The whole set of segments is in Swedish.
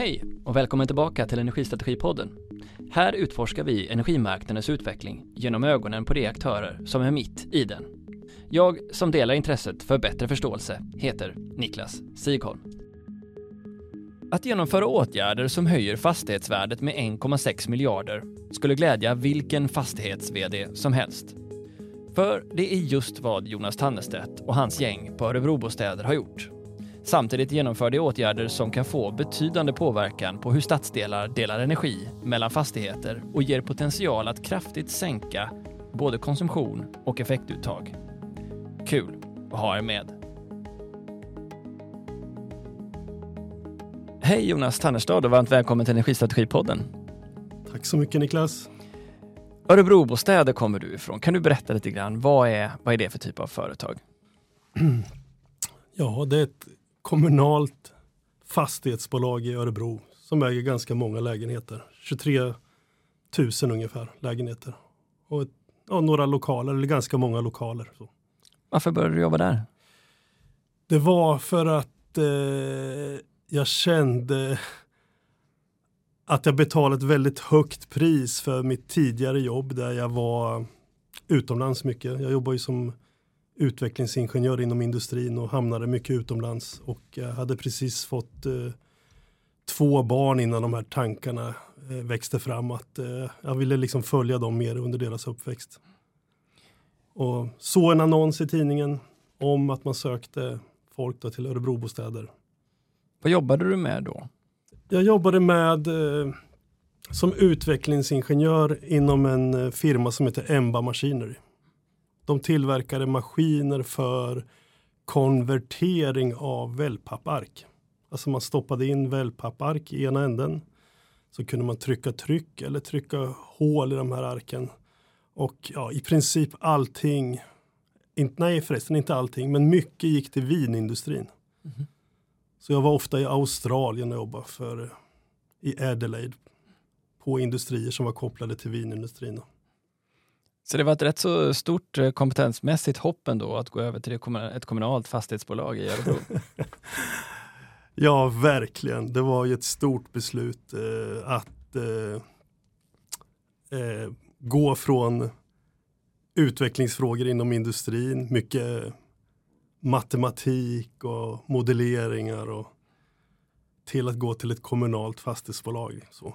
Hej och välkommen tillbaka till Energistrategipodden. Här utforskar vi energimarknadens utveckling genom ögonen på de aktörer som är mitt i den. Jag som delar intresset för bättre förståelse heter Niklas Sigholm. Att genomföra åtgärder som höjer fastighetsvärdet med 1,6 miljarder skulle glädja vilken fastighets-VD som helst. För det är just vad Jonas Tannestedt och hans gäng på Örebrobostäder har gjort. Samtidigt genomför de åtgärder som kan få betydande påverkan på hur stadsdelar delar energi mellan fastigheter och ger potential att kraftigt sänka både konsumtion och effektuttag. Kul att ha er med. Hej Jonas Tannerstad och varmt välkommen till Energistrategipodden. Tack så mycket Niklas. Örebrobostäder kommer du ifrån. Kan du berätta lite grann, vad är, vad är det för typ av företag? Ja, det är ett kommunalt fastighetsbolag i Örebro som äger ganska många lägenheter. 23 000 ungefär lägenheter. Och ett, ja, några lokaler, eller ganska många lokaler. Så. Varför började du jobba där? Det var för att eh, jag kände att jag betalade ett väldigt högt pris för mitt tidigare jobb där jag var utomlands mycket. Jag jobbar ju som utvecklingsingenjör inom industrin och hamnade mycket utomlands och jag hade precis fått eh, två barn innan de här tankarna eh, växte fram att eh, jag ville liksom följa dem mer under deras uppväxt. Och såg en annons i tidningen om att man sökte folk då till Örebrobostäder. Vad jobbade du med då? Jag jobbade med eh, som utvecklingsingenjör inom en eh, firma som heter Emba Machinery. De tillverkade maskiner för konvertering av wellpappark. Alltså man stoppade in wellpappark i ena änden. Så kunde man trycka tryck eller trycka hål i de här arken. Och ja, i princip allting, inte, nej förresten inte allting, men mycket gick till vinindustrin. Mm. Så jag var ofta i Australien och jobbade för, i Adelaide på industrier som var kopplade till vinindustrin. Så det var ett rätt så stort eh, kompetensmässigt hopp ändå att gå över till ett kommunalt fastighetsbolag i Örebro? ja, verkligen. Det var ju ett stort beslut eh, att eh, eh, gå från utvecklingsfrågor inom industrin, mycket matematik och modelleringar och till att gå till ett kommunalt fastighetsbolag. Så.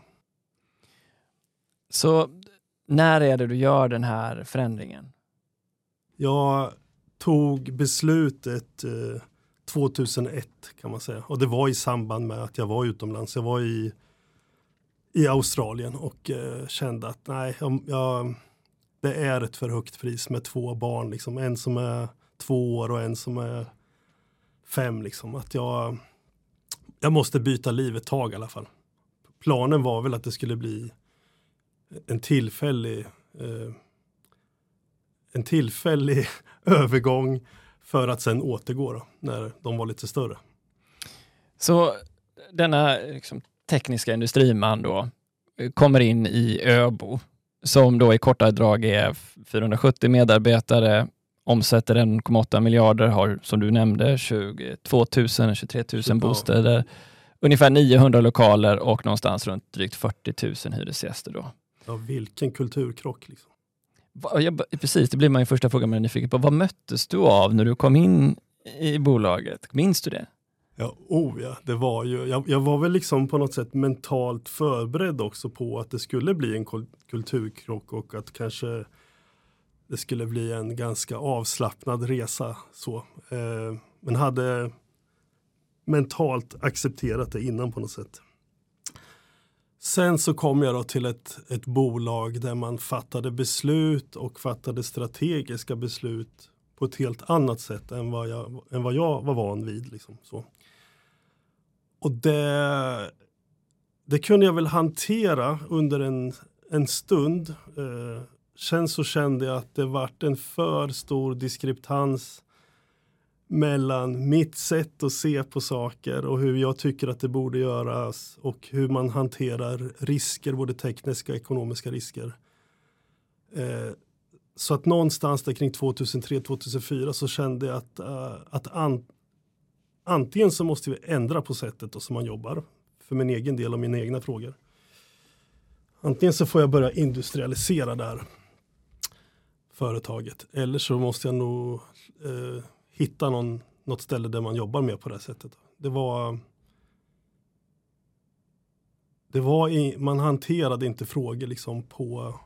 Så när är det du gör den här förändringen? Jag tog beslutet eh, 2001 kan man säga och det var i samband med att jag var utomlands. Jag var i, i Australien och eh, kände att nej, jag, jag, det är ett för högt pris med två barn. Liksom. En som är två år och en som är fem. Liksom. Att jag, jag måste byta liv ett tag i alla fall. Planen var väl att det skulle bli en tillfällig eh, en tillfällig övergång för att sen återgå då, när de var lite större. Så denna liksom, tekniska industriman då kommer in i Öbo som då i korta drag är 470 medarbetare, omsätter 1,8 miljarder, har som du nämnde 22 000, 23 000 bostäder, ungefär 900 lokaler och någonstans runt drygt 40 000 hyresgäster. Då. Ja, vilken kulturkrock. Liksom. Ja, precis, det blir man ju första frågan man är nyfiken på. Vad möttes du av när du kom in i bolaget? Minns du det? Ja, oh ja, det var ju, jag, jag, var väl liksom på något sätt mentalt förberedd också på att det skulle bli en kulturkrock och att kanske det skulle bli en ganska avslappnad resa. Så. Eh, men hade mentalt accepterat det innan på något sätt. Sen så kom jag då till ett, ett bolag där man fattade beslut och fattade strategiska beslut på ett helt annat sätt än vad jag, än vad jag var van vid. Liksom, så. Och det, det kunde jag väl hantera under en, en stund. Eh, sen så kände jag att det vart en för stor diskreptans mellan mitt sätt att se på saker och hur jag tycker att det borde göras och hur man hanterar risker, både tekniska och ekonomiska risker. Eh, så att någonstans där kring 2003-2004 så kände jag att, uh, att an, antingen så måste vi ändra på sättet som man jobbar. för min egen del och mina egna frågor. Antingen så får jag börja industrialisera det här företaget eller så måste jag nog eh, hitta någon, något ställe där man jobbar med på det här sättet. Det var det var i, man hanterade inte frågor liksom på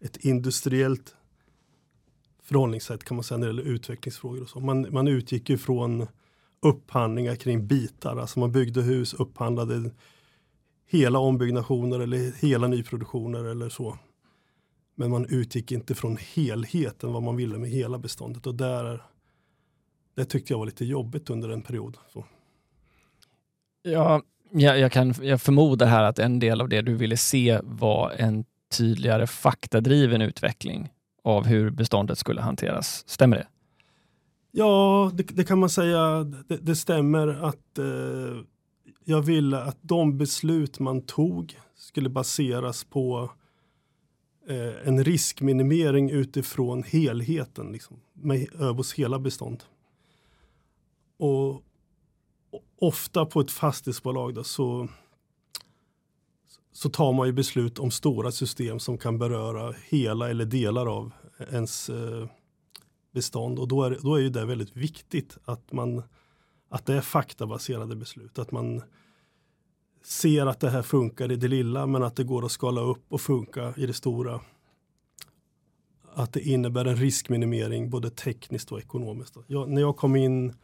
ett industriellt förhållningssätt kan man säga när det gäller utvecklingsfrågor och så. Man, man utgick ju från upphandlingar kring bitar, alltså man byggde hus, upphandlade hela ombyggnationer eller hela nyproduktioner eller så. Men man utgick inte från helheten, vad man ville med hela beståndet och där det tyckte jag var lite jobbigt under en period. Så. Ja, jag, jag, kan, jag förmodar här att en del av det du ville se var en tydligare faktadriven utveckling av hur beståndet skulle hanteras. Stämmer det? Ja, det, det kan man säga. Det, det stämmer att eh, jag ville att de beslut man tog skulle baseras på eh, en riskminimering utifrån helheten, liksom, med ÖBOs hela bestånd. Och, ofta på ett fastighetsbolag då, så, så tar man ju beslut om stora system som kan beröra hela eller delar av ens eh, bestånd. Och då är, då är ju det väldigt viktigt att, man, att det är faktabaserade beslut. Att man ser att det här funkar i det lilla men att det går att skala upp och funka i det stora. Att det innebär en riskminimering både tekniskt och ekonomiskt. Jag, när jag kom in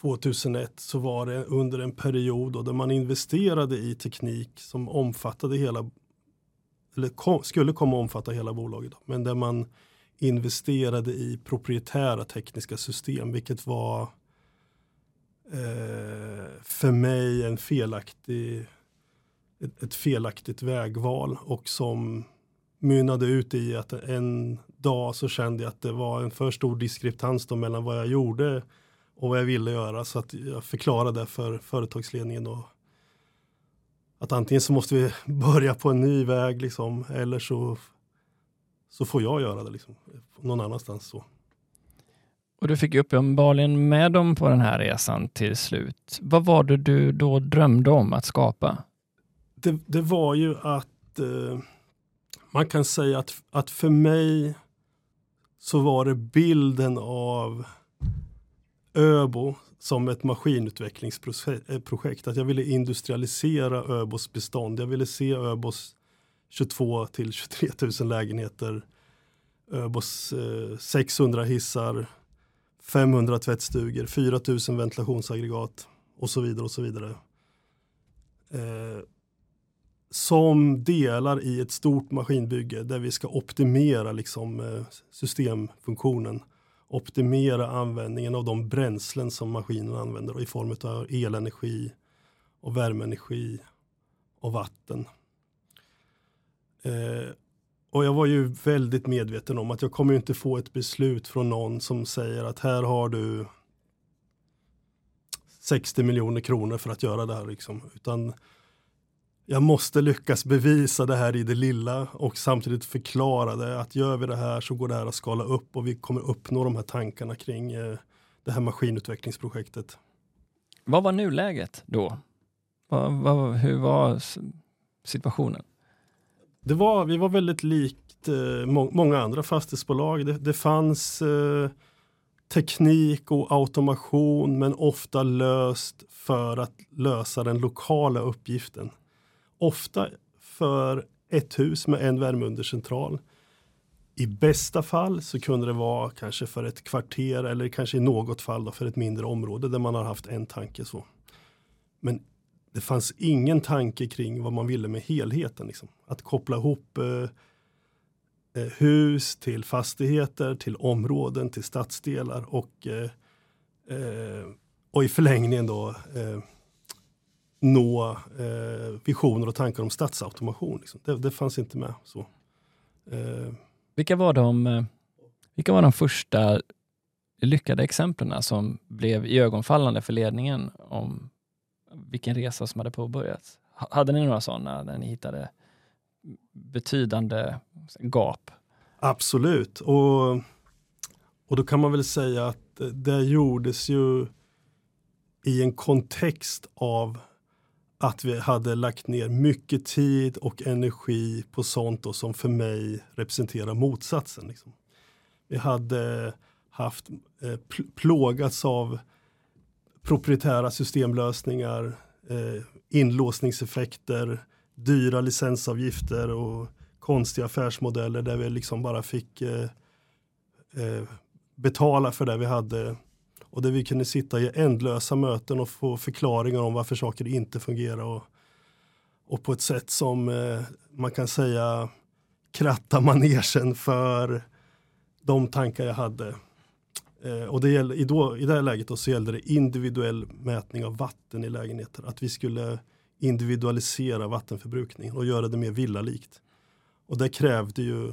2001 så var det under en period då där man investerade i teknik som omfattade hela eller kom, skulle komma att omfatta hela bolaget. Men där man investerade i proprietära tekniska system vilket var eh, för mig en felaktig, ett, ett, felaktigt vägval och som mynnade ut i att en dag så kände jag att det var en för stor diskrepans mellan vad jag gjorde och vad jag ville göra så att jag förklarade för företagsledningen då att antingen så måste vi börja på en ny väg liksom, eller så, så får jag göra det liksom, någon annanstans. Så. Och du fick uppenbarligen med dem på den här resan till slut. Vad var det du då drömde om att skapa? Det, det var ju att eh, man kan säga att, att för mig så var det bilden av ÖBO som ett maskinutvecklingsprojekt. Att jag ville industrialisera ÖBOs bestånd. Jag ville se ÖBOs 22 till 23 000 lägenheter, ÖBOs eh, 600 hissar, 500 tvättstugor, 4 000 ventilationsaggregat och så vidare och så vidare. Eh, som delar i ett stort maskinbygge där vi ska optimera liksom, eh, systemfunktionen optimera användningen av de bränslen som maskinen använder i form av elenergi och värmeenergi och vatten. Eh, och jag var ju väldigt medveten om att jag kommer inte få ett beslut från någon som säger att här har du 60 miljoner kronor för att göra det här. Liksom. Utan jag måste lyckas bevisa det här i det lilla och samtidigt förklara det att gör vi det här så går det här att skala upp och vi kommer uppnå de här tankarna kring eh, det här maskinutvecklingsprojektet. Vad var nuläget då? Vad, vad, hur var situationen? Det var, vi var väldigt likt eh, må, många andra fastighetsbolag. Det, det fanns eh, teknik och automation men ofta löst för att lösa den lokala uppgiften ofta för ett hus med en värmeundercentral. I bästa fall så kunde det vara kanske för ett kvarter eller kanske i något fall då för ett mindre område där man har haft en tanke. så. Men det fanns ingen tanke kring vad man ville med helheten. Liksom. Att koppla ihop eh, eh hus till fastigheter, till områden, till stadsdelar och, eh, eh, och i förlängningen då eh, nå eh, visioner och tankar om stadsautomation. Liksom. Det, det, fanns inte med. så. Eh. Vilka, var de, eh, vilka var de första lyckade exemplen som blev iögonfallande för ledningen om vilken resa som hade påbörjats? Hade ni några sådana där ni hittade betydande gap? Absolut. Och, och då kan man väl säga att det gjordes ju i en kontext av att vi hade lagt ner mycket tid och energi på sånt då som för mig representerar motsatsen. Liksom. Vi hade haft eh, plågats av proprietära systemlösningar, eh, inlåsningseffekter, dyra licensavgifter och konstiga affärsmodeller där vi liksom bara fick eh, eh, betala för det vi hade och där vi kunde sitta i ändlösa möten och få förklaringar om varför saker inte fungerar och, och på ett sätt som eh, man kan säga kratta manegen för de tankar jag hade. Eh, och det gällde, i, då, I det här läget då så gällde det individuell mätning av vatten i lägenheter. Att vi skulle individualisera vattenförbrukningen och göra det mer villalikt. Och det krävde ju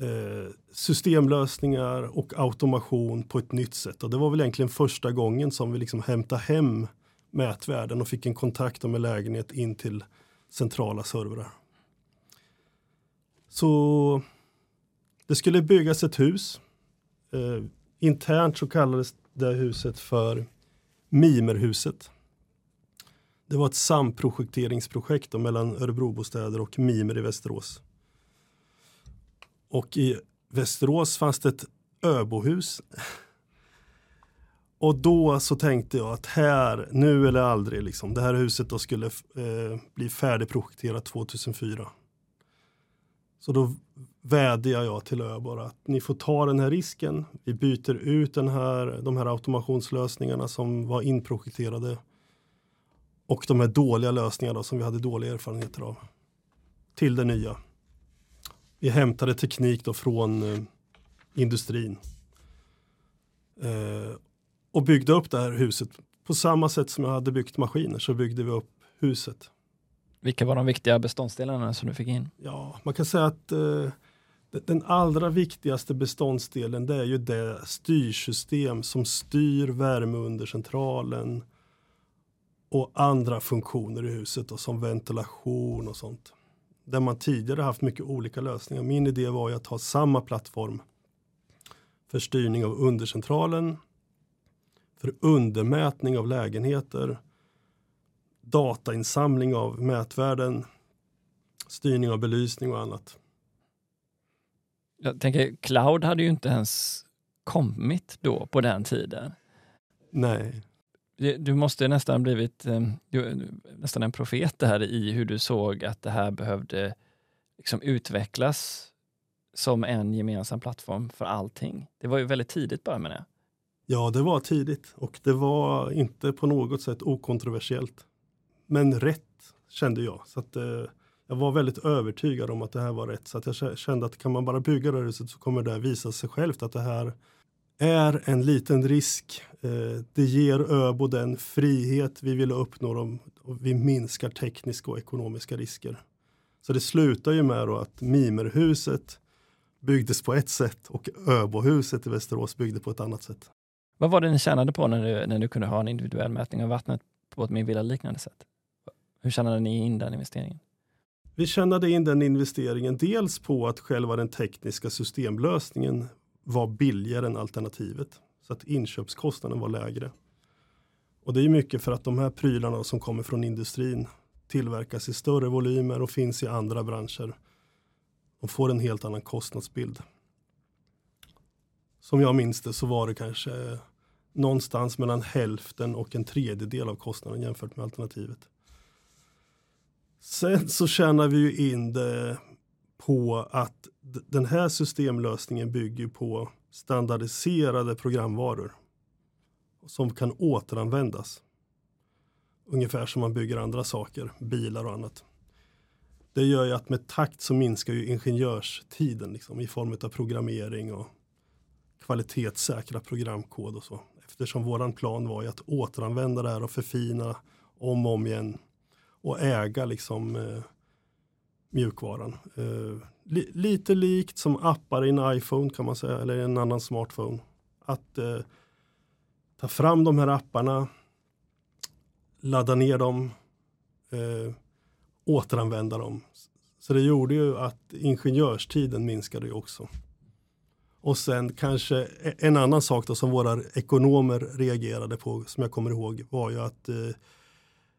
Eh, systemlösningar och automation på ett nytt sätt. Och det var väl egentligen första gången som vi liksom hämtade hem mätvärden och fick en kontakt med lägenhet in till centrala servrar. Så det skulle byggas ett hus. Eh, internt så kallades det huset för Mimerhuset. Det var ett samprojekteringsprojekt mellan Örebrobostäder och Mimer i Västerås. Och i Västerås fanns det ett öbohus. Och då så tänkte jag att här, nu eller aldrig, liksom, det här huset då skulle eh, bli färdigprojekterat 2004. Så då vädjar jag till Öborg att ni får ta den här risken. Vi byter ut den här, de här automationslösningarna som var inprojekterade och de här dåliga lösningarna som vi hade dåliga erfarenheter av till det nya. Vi hämtade teknik då från eh, industrin eh, och byggde upp det här huset på samma sätt som jag hade byggt maskiner så byggde vi upp huset. Vilka var de viktiga beståndsdelarna som du fick in? Ja, man kan säga att eh, den allra viktigaste beståndsdelen det är ju det styrsystem som styr värmeundercentralen och andra funktioner i huset då, som ventilation och sånt. Där man tidigare haft mycket olika lösningar. Min idé var ju att ha samma plattform för styrning av undercentralen, för undermätning av lägenheter, datainsamling av mätvärden, styrning av belysning och annat. Jag tänker, cloud hade ju inte ens kommit då på den tiden. Nej. Du måste nästan blivit eh, du, nästan en profet där i hur du såg att det här behövde liksom utvecklas som en gemensam plattform för allting. Det var ju väldigt tidigt bara med det. Ja, det var tidigt och det var inte på något sätt okontroversiellt. Men rätt kände jag. Så att, eh, jag var väldigt övertygad om att det här var rätt. Så att jag kände att kan man bara bygga det här huset så kommer det visa sig självt att det här är en liten risk. Eh, det ger Öbo den frihet vi vill uppnå dem, och vi minskar tekniska och ekonomiska risker. Så det slutar ju med att Mimerhuset byggdes på ett sätt och Öbohuset i Västerås byggde på ett annat sätt. Vad var det ni tjänade på när du, när du kunde ha en individuell mätning av vattnet på ett mer villa-liknande sätt? Hur tjänade ni in den investeringen? Vi tjänade in den investeringen dels på att själva den tekniska systemlösningen var billigare än alternativet. Så att inköpskostnaden var lägre. Och det är mycket för att de här prylarna som kommer från industrin tillverkas i större volymer och finns i andra branscher. Och får en helt annan kostnadsbild. Som jag minns det så var det kanske någonstans mellan hälften och en tredjedel av kostnaden jämfört med alternativet. Sen så tjänar vi ju in det på att den här systemlösningen bygger på standardiserade programvaror som kan återanvändas. Ungefär som man bygger andra saker, bilar och annat. Det gör ju att med takt så minskar ju ingenjörstiden liksom, i form av programmering och kvalitetssäkra programkod och så. Eftersom våran plan var ju att återanvända det här och förfina om och om igen och äga liksom eh, mjukvaran. Eh, li lite likt som appar i en iPhone kan man säga, eller en annan smartphone. Att eh, ta fram de här apparna, ladda ner dem, eh, återanvända dem. Så det gjorde ju att ingenjörstiden minskade ju också. Och sen kanske e-, en annan sak då som våra ekonomer reagerade på, som jag kommer ihåg, var ju att eh,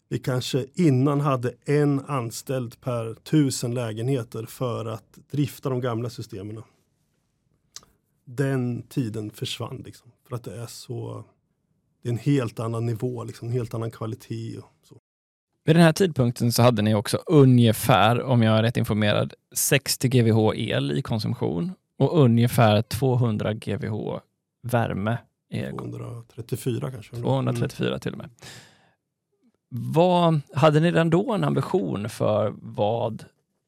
vi kanske innan hade en anställd per tusen lägenheter för att drifta de gamla systemen. Den tiden försvann liksom, för att det är så det är en helt annan nivå, liksom, en helt annan kvalitet. Och så. Vid den här tidpunkten så hade ni också ungefär, om jag är rätt informerad, 60 GWh el i konsumtion och ungefär 200 GWh värme. 234 kanske? 234 mm. till och med. Vad, hade ni redan då en ambition för vad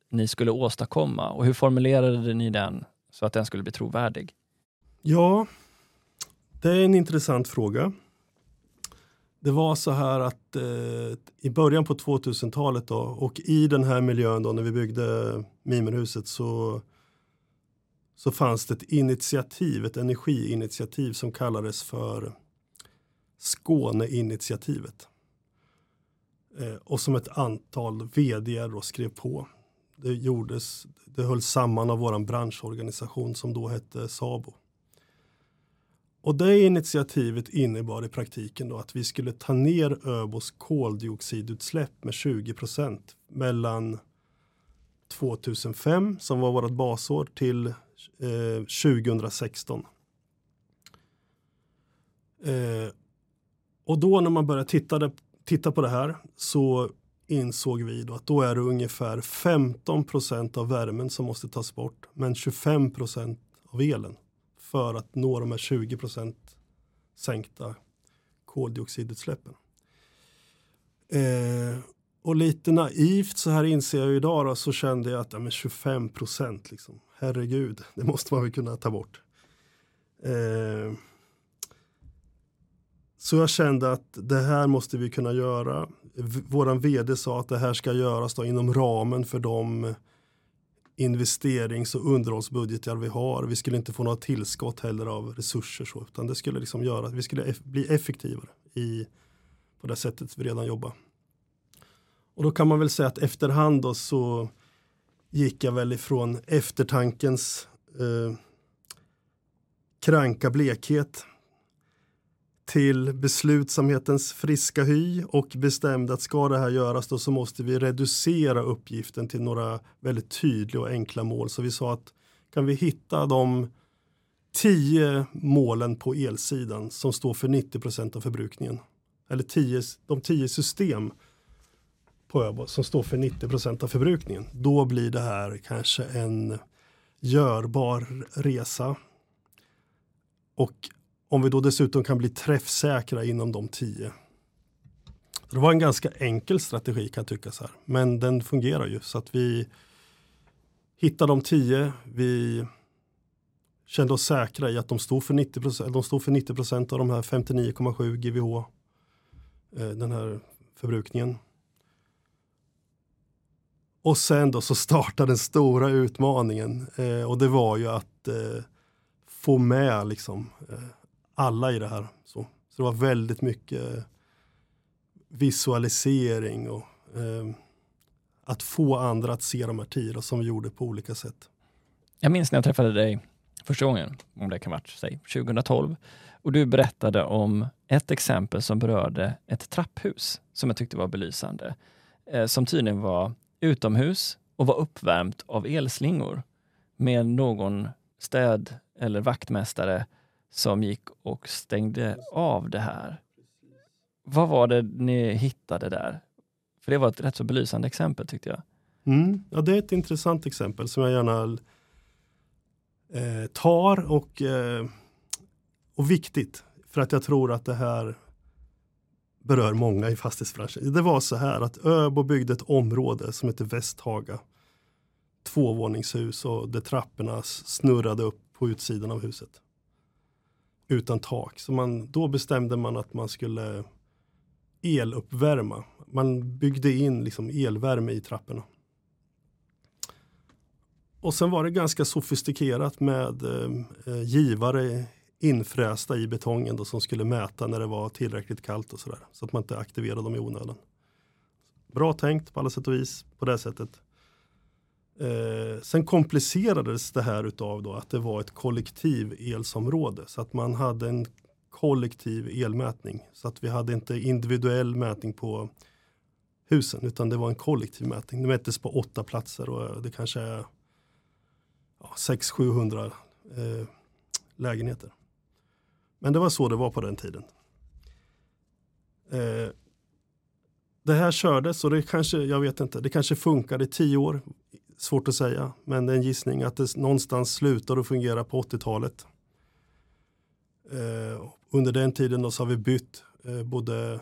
ni skulle åstadkomma och hur formulerade ni den så att den skulle bli trovärdig? Ja, det är en intressant fråga. Det var så här att eh, i början på 2000-talet då, och i den här miljön då när vi byggde Mimerhuset så, så fanns det ett initiativ, ett energiinitiativ som kallades för Skåneinitiativet. Eh, och som ett antal vd då skrev på. Det, gjordes, det hölls samman av våran branschorganisation som då hette SABO. Och det initiativet innebar i praktiken då att vi skulle ta ner Öbos koldioxidutsläpp med 20 procent mellan 2005 som var vårt basår till eh, 2016. Eh, och då när man började titta, titta på det här så insåg vi då att då är det ungefär 15 procent av värmen som måste tas bort men 25 procent av elen för att nå de här 20 procent sänkta koldioxidutsläppen. Eh, och lite naivt så här inser jag idag då, så kände jag att ja, men 25 procent, liksom, herregud, det måste man väl kunna ta bort. Eh, så jag kände att det här måste vi kunna göra. Våran vd sa att det här ska göras då inom ramen för de investerings och underhållsbudgetar vi har. Vi skulle inte få några tillskott heller av resurser så, utan det skulle liksom göra att vi skulle bli effektivare i, på det sättet vi redan jobbar. Och då kan man väl säga att efterhand då så gick jag väl ifrån eftertankens eh, kranka blekhet till beslutsamhetens friska hy och bestämde att ska det här göras då så måste vi reducera uppgiften till några väldigt tydliga och enkla mål. Så vi sa att kan vi hitta de tio målen på elsidan som står för 90% av förbrukningen eller tio, de tio system på ÖBO som står för 90% av förbrukningen. Då blir det här kanske en görbar resa. Och om vi då dessutom kan bli träffsäkra inom de tio. Det var en ganska enkel strategi kan tyckas här, men den fungerar ju så att vi hittar de tio. Vi kände oss säkra i att de stod för 90 procent, de stod för 90 procent av de här 59,7 GWh. Eh, den här förbrukningen. Och sen då så startade den stora utmaningen eh, och det var ju att eh, få med liksom eh, alla i det här. Så, så det var väldigt mycket eh, visualisering och eh, att få andra att se de här tiderna som vi gjorde på olika sätt. Jag minns när jag träffade dig första gången, om det kan varit säg 2012, och du berättade om ett exempel som berörde ett trapphus som jag tyckte var belysande. Eh, som tydligen var utomhus och var uppvärmt av elslingor med någon städ eller vaktmästare som gick och stängde av det här. Vad var det ni hittade där? För det var ett rätt så belysande exempel tyckte jag. Mm, ja, det är ett intressant exempel som jag gärna eh, tar och, eh, och viktigt. För att jag tror att det här berör många i fastighetsbranschen. Det var så här att Öbo byggde ett område som heter Västhaga. Tvåvåningshus och där trapporna snurrade upp på utsidan av huset utan tak. Så man, då bestämde man att man skulle eluppvärma. Man byggde in liksom elvärme i trapporna. Och sen var det ganska sofistikerat med eh, givare infrästa i betongen då, som skulle mäta när det var tillräckligt kallt och sådär. Så att man inte aktiverade dem i onödan. Bra tänkt på alla sätt och vis på det sättet. Eh, sen komplicerades det här utav då att det var ett kollektiv elsområde så att man hade en kollektiv elmätning. Så att vi hade inte individuell mätning på husen utan det var en kollektiv mätning. Det mättes på åtta platser och det kanske är ja, 600-700 eh, lägenheter. Men det var så det var på den tiden. Eh, det här kördes och det kanske, jag vet inte, det kanske funkade i tio år. Svårt att säga, men det är en gissning att det någonstans slutar att fungera på 80-talet. Eh, under den tiden då så har vi bytt eh, både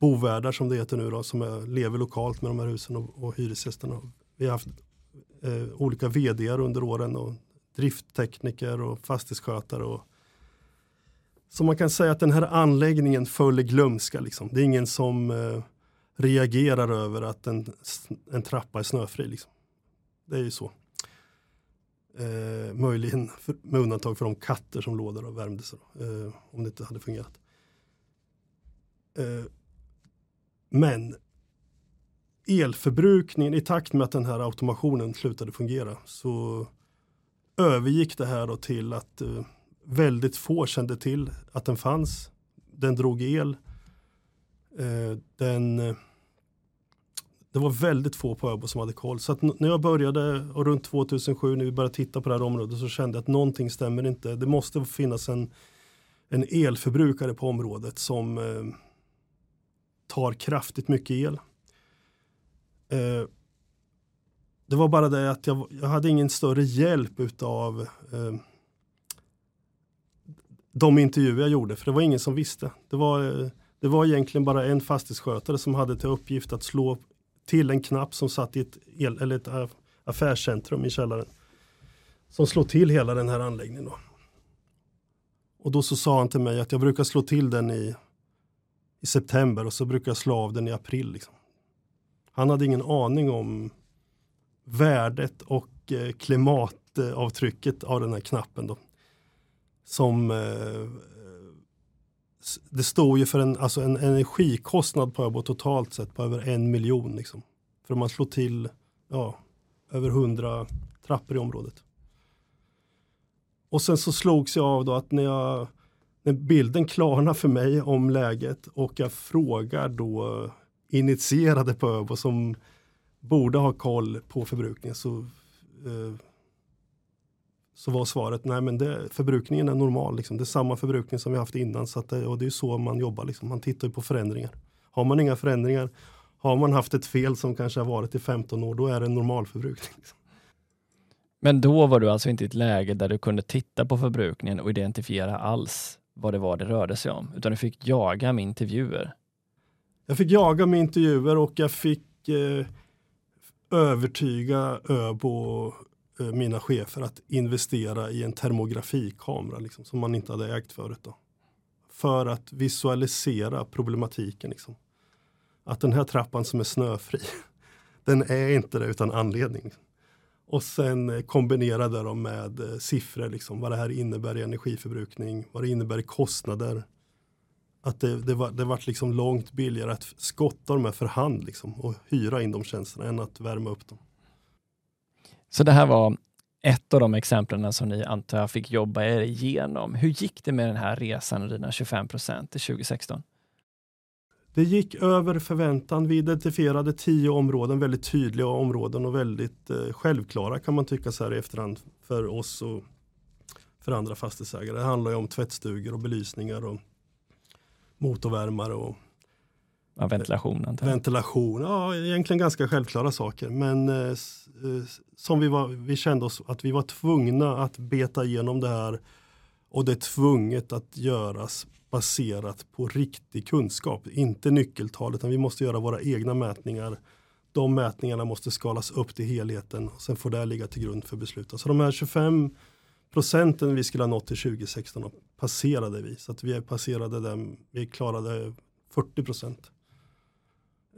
bovärdar som det heter nu då, som är, lever lokalt med de här husen och, och hyresgästerna. Vi har haft eh, olika vd under åren och drifttekniker och fastighetsskötare. Och, så man kan säga att den här anläggningen föll i glömska. Liksom. Det är ingen som eh, reagerar över att en, en trappa är snöfri. Liksom. Det är ju så. Eh, möjligen för, med undantag för de katter som låg där och värmde sig. Eh, om det inte hade fungerat. Eh, men elförbrukningen i takt med att den här automationen slutade fungera så övergick det här till att eh, väldigt få kände till att den fanns. Den drog el. Eh, den, eh, det var väldigt få på Öbo som hade koll. Så när jag började och runt 2007 när vi började titta på det här området så kände jag att någonting stämmer inte. Det måste finnas en, en elförbrukare på området som eh, tar kraftigt mycket el. Eh, det var bara det att jag, jag hade ingen större hjälp utav eh, de intervjuer jag gjorde, för det var ingen som visste. Det var, eh, det var egentligen bara en fastighetsskötare som hade till uppgift att slå till en knapp som satt i ett, el, eller ett affärscentrum i källaren. Som slår till hela den här anläggningen. Då. Och då så sa han till mig att jag brukar slå till den i, i september och så brukar jag slå av den i april. Liksom. Han hade ingen aning om värdet och eh, klimatavtrycket av den här knappen. Då. Som eh, det står ju för en, alltså en energikostnad på Öbo totalt sett på över en miljon. Liksom. För man slår till ja, över hundra trappor i området. Och sen så slogs jag av då att när, jag, när bilden klarnar för mig om läget och jag frågar då initierade på Öbo som borde ha koll på förbrukningen så, eh, så var svaret nej men det, förbrukningen är normal. Liksom. Det är samma förbrukning som vi haft innan så att det, och det är så man jobbar. Liksom. Man tittar på förändringar. Har man inga förändringar, har man haft ett fel som kanske har varit i 15 år, då är det en normalförbrukning. Liksom. Men då var du alltså inte i ett läge där du kunde titta på förbrukningen och identifiera alls vad det var det rörde sig om, utan du fick jaga med intervjuer? Jag fick jaga med intervjuer och jag fick eh, övertyga Öbo Eh, mina chefer att investera i en termografikamera liksom, som man inte hade ägt förut. Då. För att visualisera problematiken. Liksom. Att den här trappan som är snöfri, den är inte det utan anledning. Och sen kombinerade kombinera det med eh, siffror, liksom, vad det här innebär i energiförbrukning, vad det innebär i kostnader att det, det, var, det var liksom långt billigare att skotta dem för hand liksom, och hyra in de tjänsterna än att värma upp dem. Så det här var ett av de exemplen som ni antar jag fick jobba er igenom. Hur gick det med den här resan och dina 25 procent till 2016? Det gick över förväntan. Vi identifierade tio områden, väldigt tydliga områden och väldigt eh, självklara kan man tycka så här i efterhand för oss och för andra fastighetsägare. Det handlar ju om tvättstugor och belysningar och motorvärmare och ja, ventilation. Antar Ventilation, ja egentligen ganska självklara saker. Men eh, eh, som vi, var, vi kände oss att vi var tvungna att beta igenom det här och det är tvunget att göras baserat på riktig kunskap. Inte nyckeltal utan vi måste göra våra egna mätningar. De mätningarna måste skalas upp till helheten och sen får det ligga till grund för beslut. Så de här 25 procenten vi skulle ha nått till 2016 passerade vi. Så att vi passerade den, vi klarade 40 procent.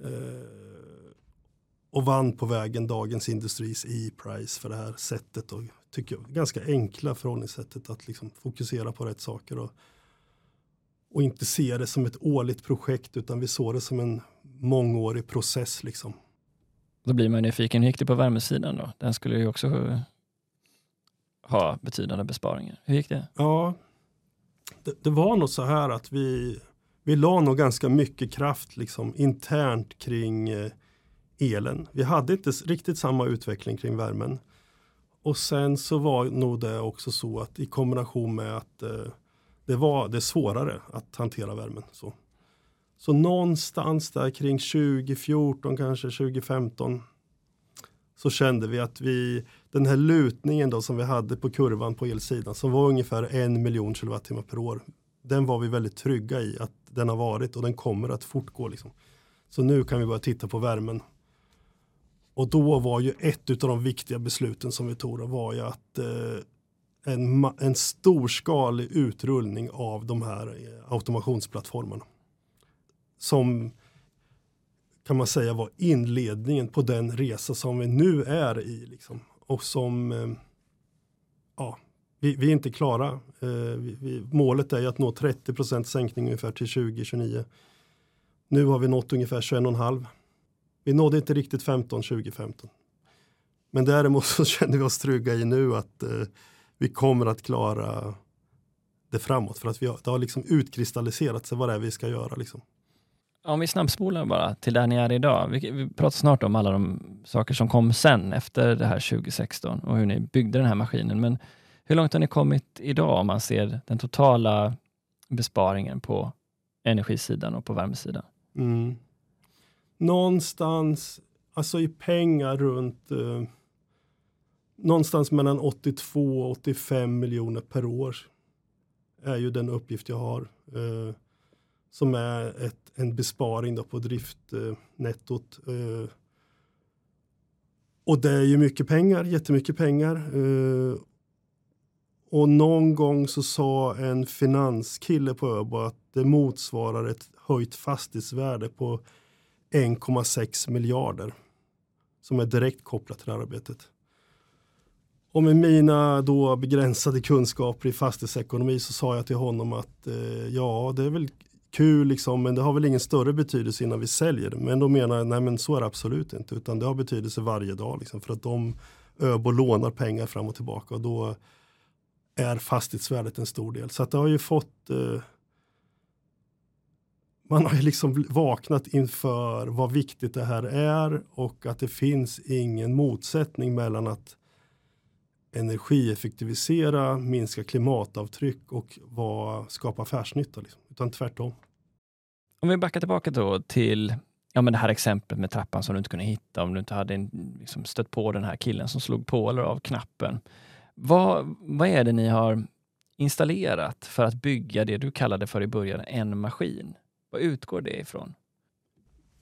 Eh, och vann på vägen Dagens Industris e-price för det här sättet och tycker jag, ganska enkla förhållningssättet att liksom fokusera på rätt saker och, och inte se det som ett årligt projekt utan vi såg det som en mångårig process. Liksom. Då blir man nyfiken, hur gick det på värmesidan då? Den skulle ju också ha betydande besparingar. Hur gick det? Ja, det, det var nog så här att vi, vi la nog ganska mycket kraft liksom, internt kring eh, elen. Vi hade inte riktigt samma utveckling kring värmen. Och sen så var nog det också så att i kombination med att eh, det var det svårare att hantera värmen. Så. så någonstans där kring 2014, kanske 2015 så kände vi att vi, den här lutningen då som vi hade på kurvan på elsidan som var ungefär en miljon kilowattimmar per år. Den var vi väldigt trygga i att den har varit och den kommer att fortgå. Liksom. Så nu kan vi börja titta på värmen. Och då var ju ett av de viktiga besluten som vi tog var ju att eh, en, en storskalig utrullning av de här eh, automationsplattformarna. Som kan man säga var inledningen på den resa som vi nu är i. Liksom. Och som, eh, ja, vi, vi, är inte klara. Eh, vi, vi, målet är att nå 30% sänkning ungefär till 2029. Nu har vi nått ungefär 21,5. Vi nådde inte riktigt 15 2015. Men däremot så känner vi oss trygga i nu att eh, vi kommer att klara det framåt. För att vi har, det har liksom utkristalliserat sig vad det är vi ska göra. Liksom. Om vi snabbspolar bara till där ni är idag. Vi, vi pratar snart om alla de saker som kom sen efter det här 2016 och hur ni byggde den här maskinen. Men hur långt har ni kommit idag om man ser den totala besparingen på energisidan och på värmesidan? Mm. Någonstans, alltså i pengar runt eh, någonstans mellan 82 och 85 miljoner per år är ju den uppgift jag har. Eh, som är ett, en besparing då på driftnettot. Eh, eh, och det är ju mycket pengar, jättemycket pengar. Eh, och någon gång så sa en finanskille på Öbo att det motsvarar ett höjt fastighetsvärde på 1,6 miljarder som är direkt kopplat till det här arbetet. Och med mina då begränsade kunskaper i fastighetsekonomi så sa jag till honom att eh, ja, det är väl kul liksom, men det har väl ingen större betydelse innan vi säljer. Men då menar jag, nej men så är det absolut inte, utan det har betydelse varje dag liksom, för att de Öbo lånar pengar fram och tillbaka och då är fastighetsvärdet en stor del. Så att det har ju fått eh, man har ju liksom vaknat inför vad viktigt det här är och att det finns ingen motsättning mellan att energieffektivisera, minska klimatavtryck och vad, skapa affärsnytta. Liksom. Utan tvärtom. Om vi backar tillbaka då till ja, men det här exemplet med trappan som du inte kunde hitta om du inte hade liksom, stött på den här killen som slog på eller av knappen. Vad, vad är det ni har installerat för att bygga det du kallade för i början en maskin? Vad utgår det ifrån?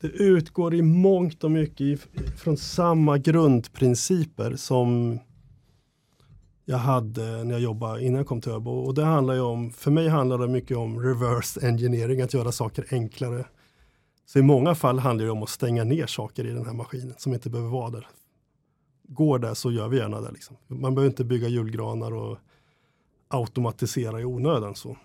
Det utgår i mångt och mycket från samma grundprinciper som jag hade när jag jobbade innan jag kom till Öbo. Och det handlar ju om, för mig handlar det mycket om reverse engineering, att göra saker enklare. Så i många fall handlar det om att stänga ner saker i den här maskinen som inte behöver vara där. Går det så gör vi gärna det. Liksom. Man behöver inte bygga julgranar och automatisera i onödan. Så.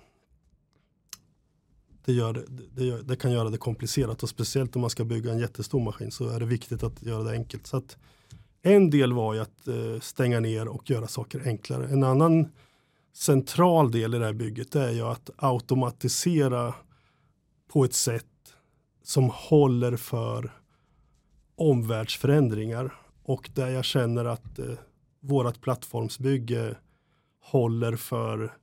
Det, gör, det, gör, det, kan göra det komplicerat och speciellt om man ska bygga en jättestor maskin så är det viktigt att göra det enkelt. Så att, en del var ju att eh, stänga ner och göra saker enklare. En annan central del i det här bygget är ju att automatisera på ett sätt som håller för omvärldsförändringar och där jag känner att eh, vårt plattformsbygge eh, håller för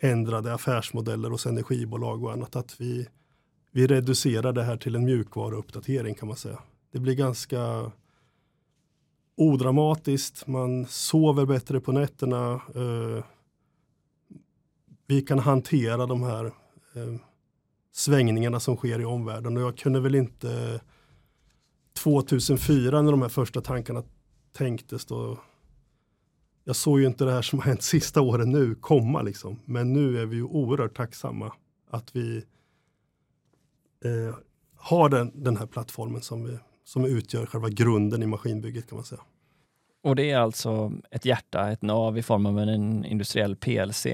ändrade affärsmodeller hos energibolag och annat. Att vi, vi reducerar det här till en mjukvaruuppdatering kan man säga. Det blir ganska odramatiskt, man sover bättre på nätterna. Eh, vi kan hantera de här eh, svängningarna som sker i omvärlden och jag kunde väl inte 2004 när de här första tankarna tänktes då jag såg ju inte det här som har hänt sista åren nu komma liksom. Men nu är vi ju oerhört tacksamma att vi eh, har den, den här plattformen som, vi, som utgör själva grunden i maskinbygget kan man säga. Och det är alltså ett hjärta, ett nav i form av en industriell PLC?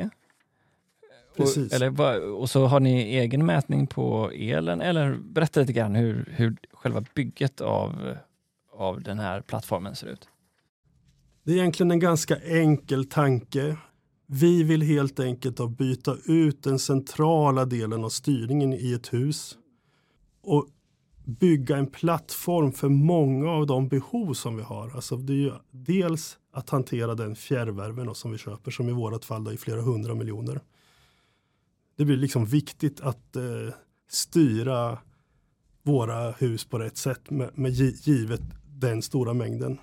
Precis. Och, eller, och så har ni egen mätning på elen eller berätta lite grann hur, hur själva bygget av, av den här plattformen ser ut. Det är egentligen en ganska enkel tanke. Vi vill helt enkelt byta ut den centrala delen av styrningen i ett hus och bygga en plattform för många av de behov som vi har. Alltså det är dels att hantera den fjärrvärmen som vi köper, som i vårat fall är flera hundra miljoner. Det blir liksom viktigt att eh, styra våra hus på rätt sätt med, med givet den stora mängden.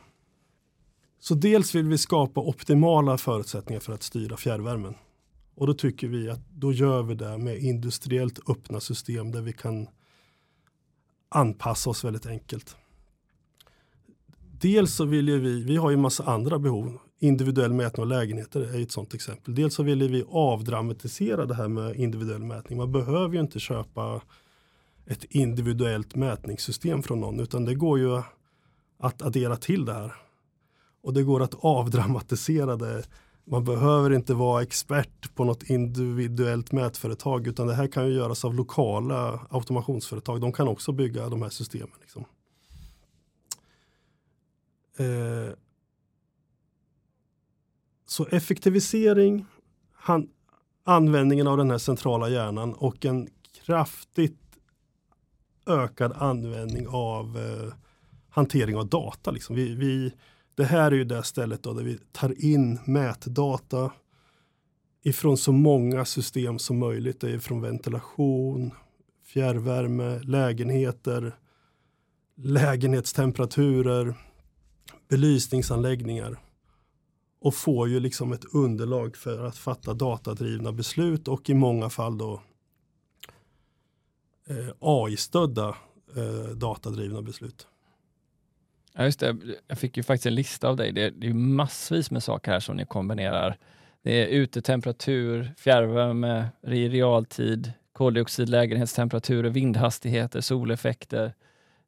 Så dels vill vi skapa optimala förutsättningar för att styra fjärrvärmen. Och då tycker vi att då gör vi det med industriellt öppna system där vi kan anpassa oss väldigt enkelt. Dels så vill ju vi, vi har ju massa andra behov. Individuell mätning av lägenheter är ett sådant exempel. Dels så ville vi avdramatisera det här med individuell mätning. Man behöver ju inte köpa ett individuellt mätningssystem från någon utan det går ju att addera till det här. Och det går att avdramatisera det. Man behöver inte vara expert på något individuellt mätföretag utan det här kan ju göras av lokala automationsföretag. De kan också bygga de här systemen. Liksom. Eh, så effektivisering, han, användningen av den här centrala hjärnan och en kraftigt ökad användning av eh, hantering av data. Liksom. Vi, vi, det här är ju det stället då där vi tar in mätdata ifrån så många system som möjligt. Det är från ventilation, fjärrvärme, lägenheter, lägenhetstemperaturer, belysningsanläggningar och får ju liksom ett underlag för att fatta datadrivna beslut och i många fall då eh, AI-stödda eh, datadrivna beslut. Ja, just det. Jag fick ju faktiskt en lista av dig. Det är, det är massvis med saker här som ni kombinerar. Det är utetemperatur, fjärrvärme i realtid, koldioxid, lägenhetstemperaturer, vindhastigheter, soleffekter.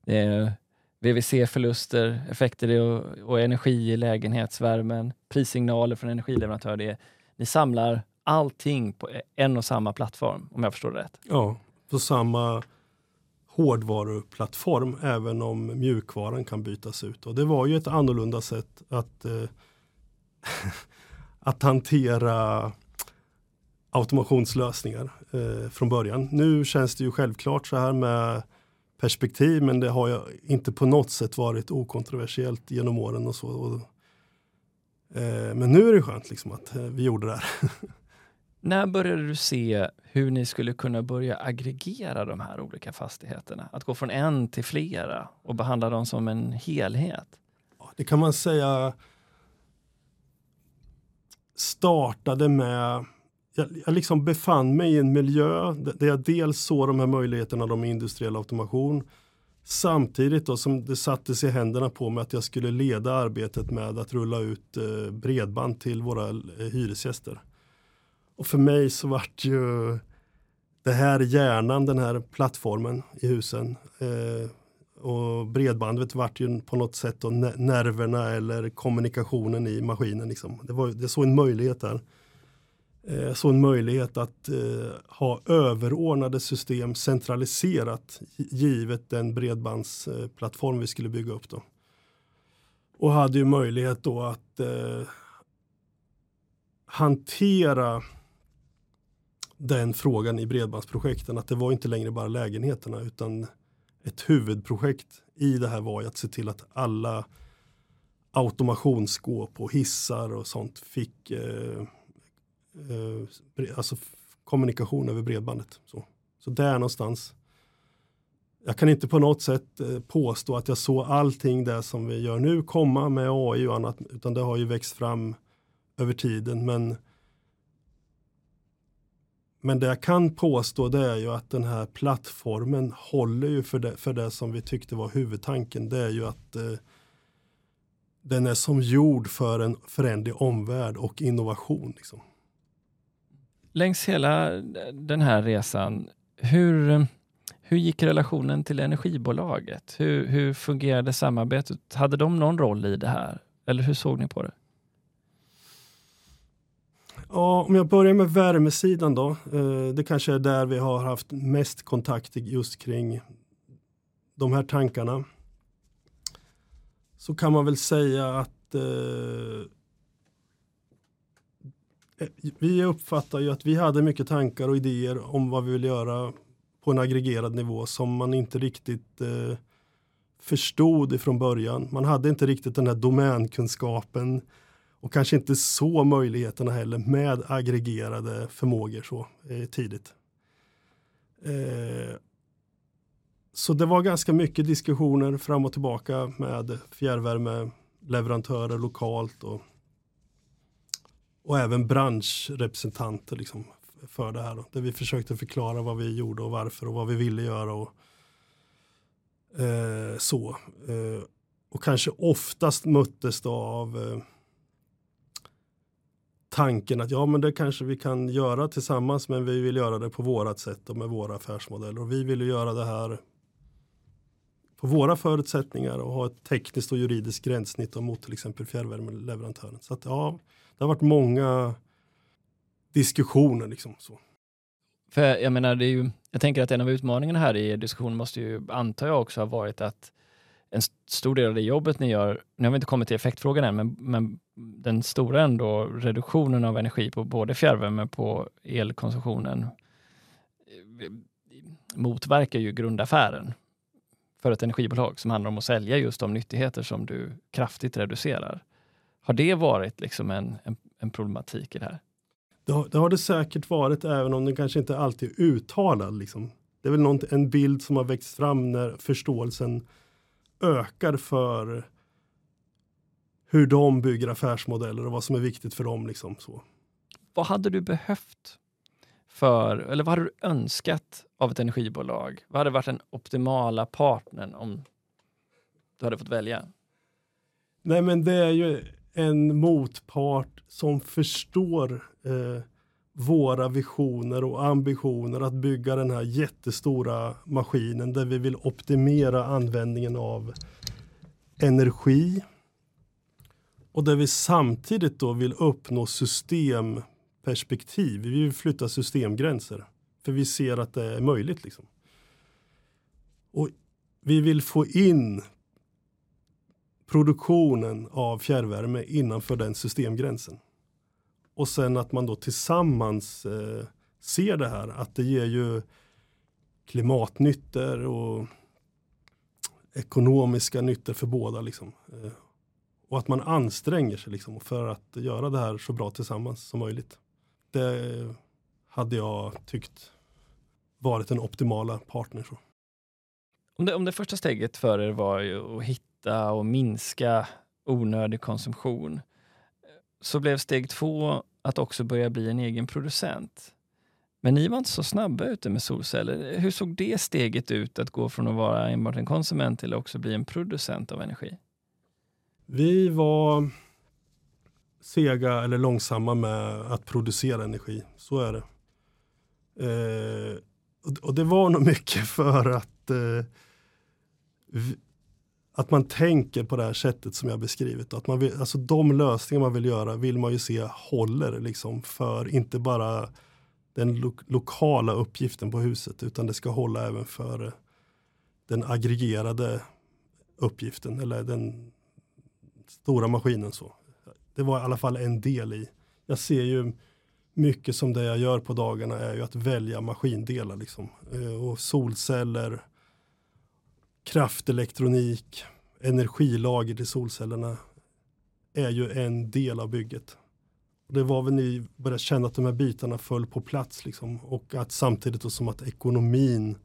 Det är VVC-förluster, effekter och, och, energi i lägenhetsvärmen, prissignaler från energileverantör. Det är, ni samlar allting på e- en och samma plattform, om jag förstår det rätt. Ja, på samma hårdvaruplattform även om mjukvaran kan bytas ut. Och det var ju ett annorlunda sätt att, eh, att hantera automationslösningar eh, från början. Nu känns det ju självklart så här med perspektiv men det har ju inte på något sätt varit okontroversiellt genom åren och så. Och, eh, men nu är det skönt liksom att eh, vi gjorde det här. När började du se hur ni skulle kunna börja aggregera de här olika fastigheterna? Att gå från en till flera och behandla dem som en helhet? Det kan man säga startade med jag, jag liksom befann mig i en miljö där jag dels såg de här möjligheterna med industriell automation samtidigt då som det sattes i händerna på mig att jag skulle leda arbetet med att rulla ut eh, bredband till våra eh, hyresgäster. Och för mig så vart ju det här hjärnan, den här plattformen i husen. Eh, och bredbandet vart ju på något sätt då nerverna eller kommunikationen i maskinen. Liksom. Det, var, det såg en möjlighet där. Eh, så en möjlighet att eh, ha överordnade system centraliserat givet den bredbandsplattform vi skulle bygga upp. Då. Och hade ju möjlighet då att eh, hantera den frågan i bredbandsprojekten att det var inte längre bara lägenheterna utan ett huvudprojekt i det här var ju att se till att alla automationsskåp och hissar och sånt fick eh, eh, alltså kommunikation över bredbandet. Så, så där någonstans. Jag kan inte på något sätt eh, påstå att jag såg allting det som vi gör nu komma med AI och annat utan det har ju växt fram över tiden men men det jag kan påstå det är ju att den här plattformen håller ju för det, för det som vi tyckte var huvudtanken. Det är ju att eh, den är som gjord för en förändlig omvärld och innovation. Liksom. Längs hela den här resan, hur, hur gick relationen till energibolaget? Hur, hur fungerade samarbetet? Hade de någon roll i det här? Eller hur såg ni på det? Ja, om jag börjar med värmesidan då. Eh, det kanske är där vi har haft mest kontakt just kring de här tankarna. Så kan man väl säga att eh, vi uppfattar ju att vi hade mycket tankar och idéer om vad vi vill göra på en aggregerad nivå som man inte riktigt eh, förstod ifrån början. Man hade inte riktigt den här domänkunskapen och kanske inte så möjligheterna heller med aggregerade förmågor så eh, tidigt. Eh, så det var ganska mycket diskussioner fram och tillbaka med fjärrvärmeleverantörer lokalt och, och även branschrepresentanter liksom för det här. Då, där vi försökte förklara vad vi gjorde och varför och vad vi ville göra. Och, eh, så. Eh, och kanske oftast möttes det av eh, tanken att ja men det kanske vi kan göra tillsammans men vi vill göra det på vårat sätt och med våra affärsmodeller. Och vi vill göra det här på våra förutsättningar och ha ett tekniskt och juridiskt gränssnitt mot till exempel fjärrvärmeleverantören. Så att ja, det har varit många diskussioner liksom. Så. För jag menar, det är ju, jag tänker att en av utmaningarna här i diskussionen måste ju, antar jag också, ha varit att en stor del av det jobbet ni gör, nu har vi inte kommit till effektfrågan än, men, men den stora ändå reduktionen av energi på både fjärrvärme på elkonsumtionen eh, motverkar ju grundaffären för ett energibolag som handlar om att sälja just de nyttigheter som du kraftigt reducerar. Har det varit liksom en, en, en problematik i det här? Det har, det har, det säkert varit, även om det kanske inte alltid är uttalad. Liksom. Det är väl något, en bild som har växt fram när förståelsen ökar för hur de bygger affärsmodeller och vad som är viktigt för dem. Liksom, så. Vad hade du behövt för, eller vad hade du önskat av ett energibolag? Vad hade varit den optimala partnern om du hade fått välja? Nej men det är ju en motpart som förstår eh, våra visioner och ambitioner att bygga den här jättestora maskinen där vi vill optimera användningen av energi och där vi samtidigt då vill uppnå systemperspektiv. Vi vill flytta systemgränser för vi ser att det är möjligt. Liksom. Och vi vill få in produktionen av fjärrvärme innanför den systemgränsen. Och sen att man då tillsammans eh, ser det här, att det ger ju klimatnyttor och ekonomiska nyttor för båda. Liksom. Eh, och att man anstränger sig liksom, för att göra det här så bra tillsammans som möjligt. Det hade jag tyckt varit den optimala partnern. Om, det, om det första steget för er var att hitta och minska onödig konsumtion, så blev steg två att också börja bli en egen producent. Men ni var inte så snabba ute med solceller. Hur såg det steget ut att gå från att vara enbart en konsument till att också bli en producent av energi? Vi var sega eller långsamma med att producera energi. Så är det. Eh, och det var nog mycket för att eh, att man tänker på det här sättet som jag beskrivit. Att man vill, alltså de lösningar man vill göra vill man ju se håller liksom för inte bara den lo lokala uppgiften på huset utan det ska hålla även för den aggregerade uppgiften eller den stora maskinen. så. Det var i alla fall en del i. Jag ser ju mycket som det jag gör på dagarna är ju att välja maskindelar. Liksom. Eh, och solceller, kraftelektronik, energilager till solcellerna är ju en del av bygget. Det var väl ni började känna att de här bitarna föll på plats liksom. och att samtidigt som att ekonomin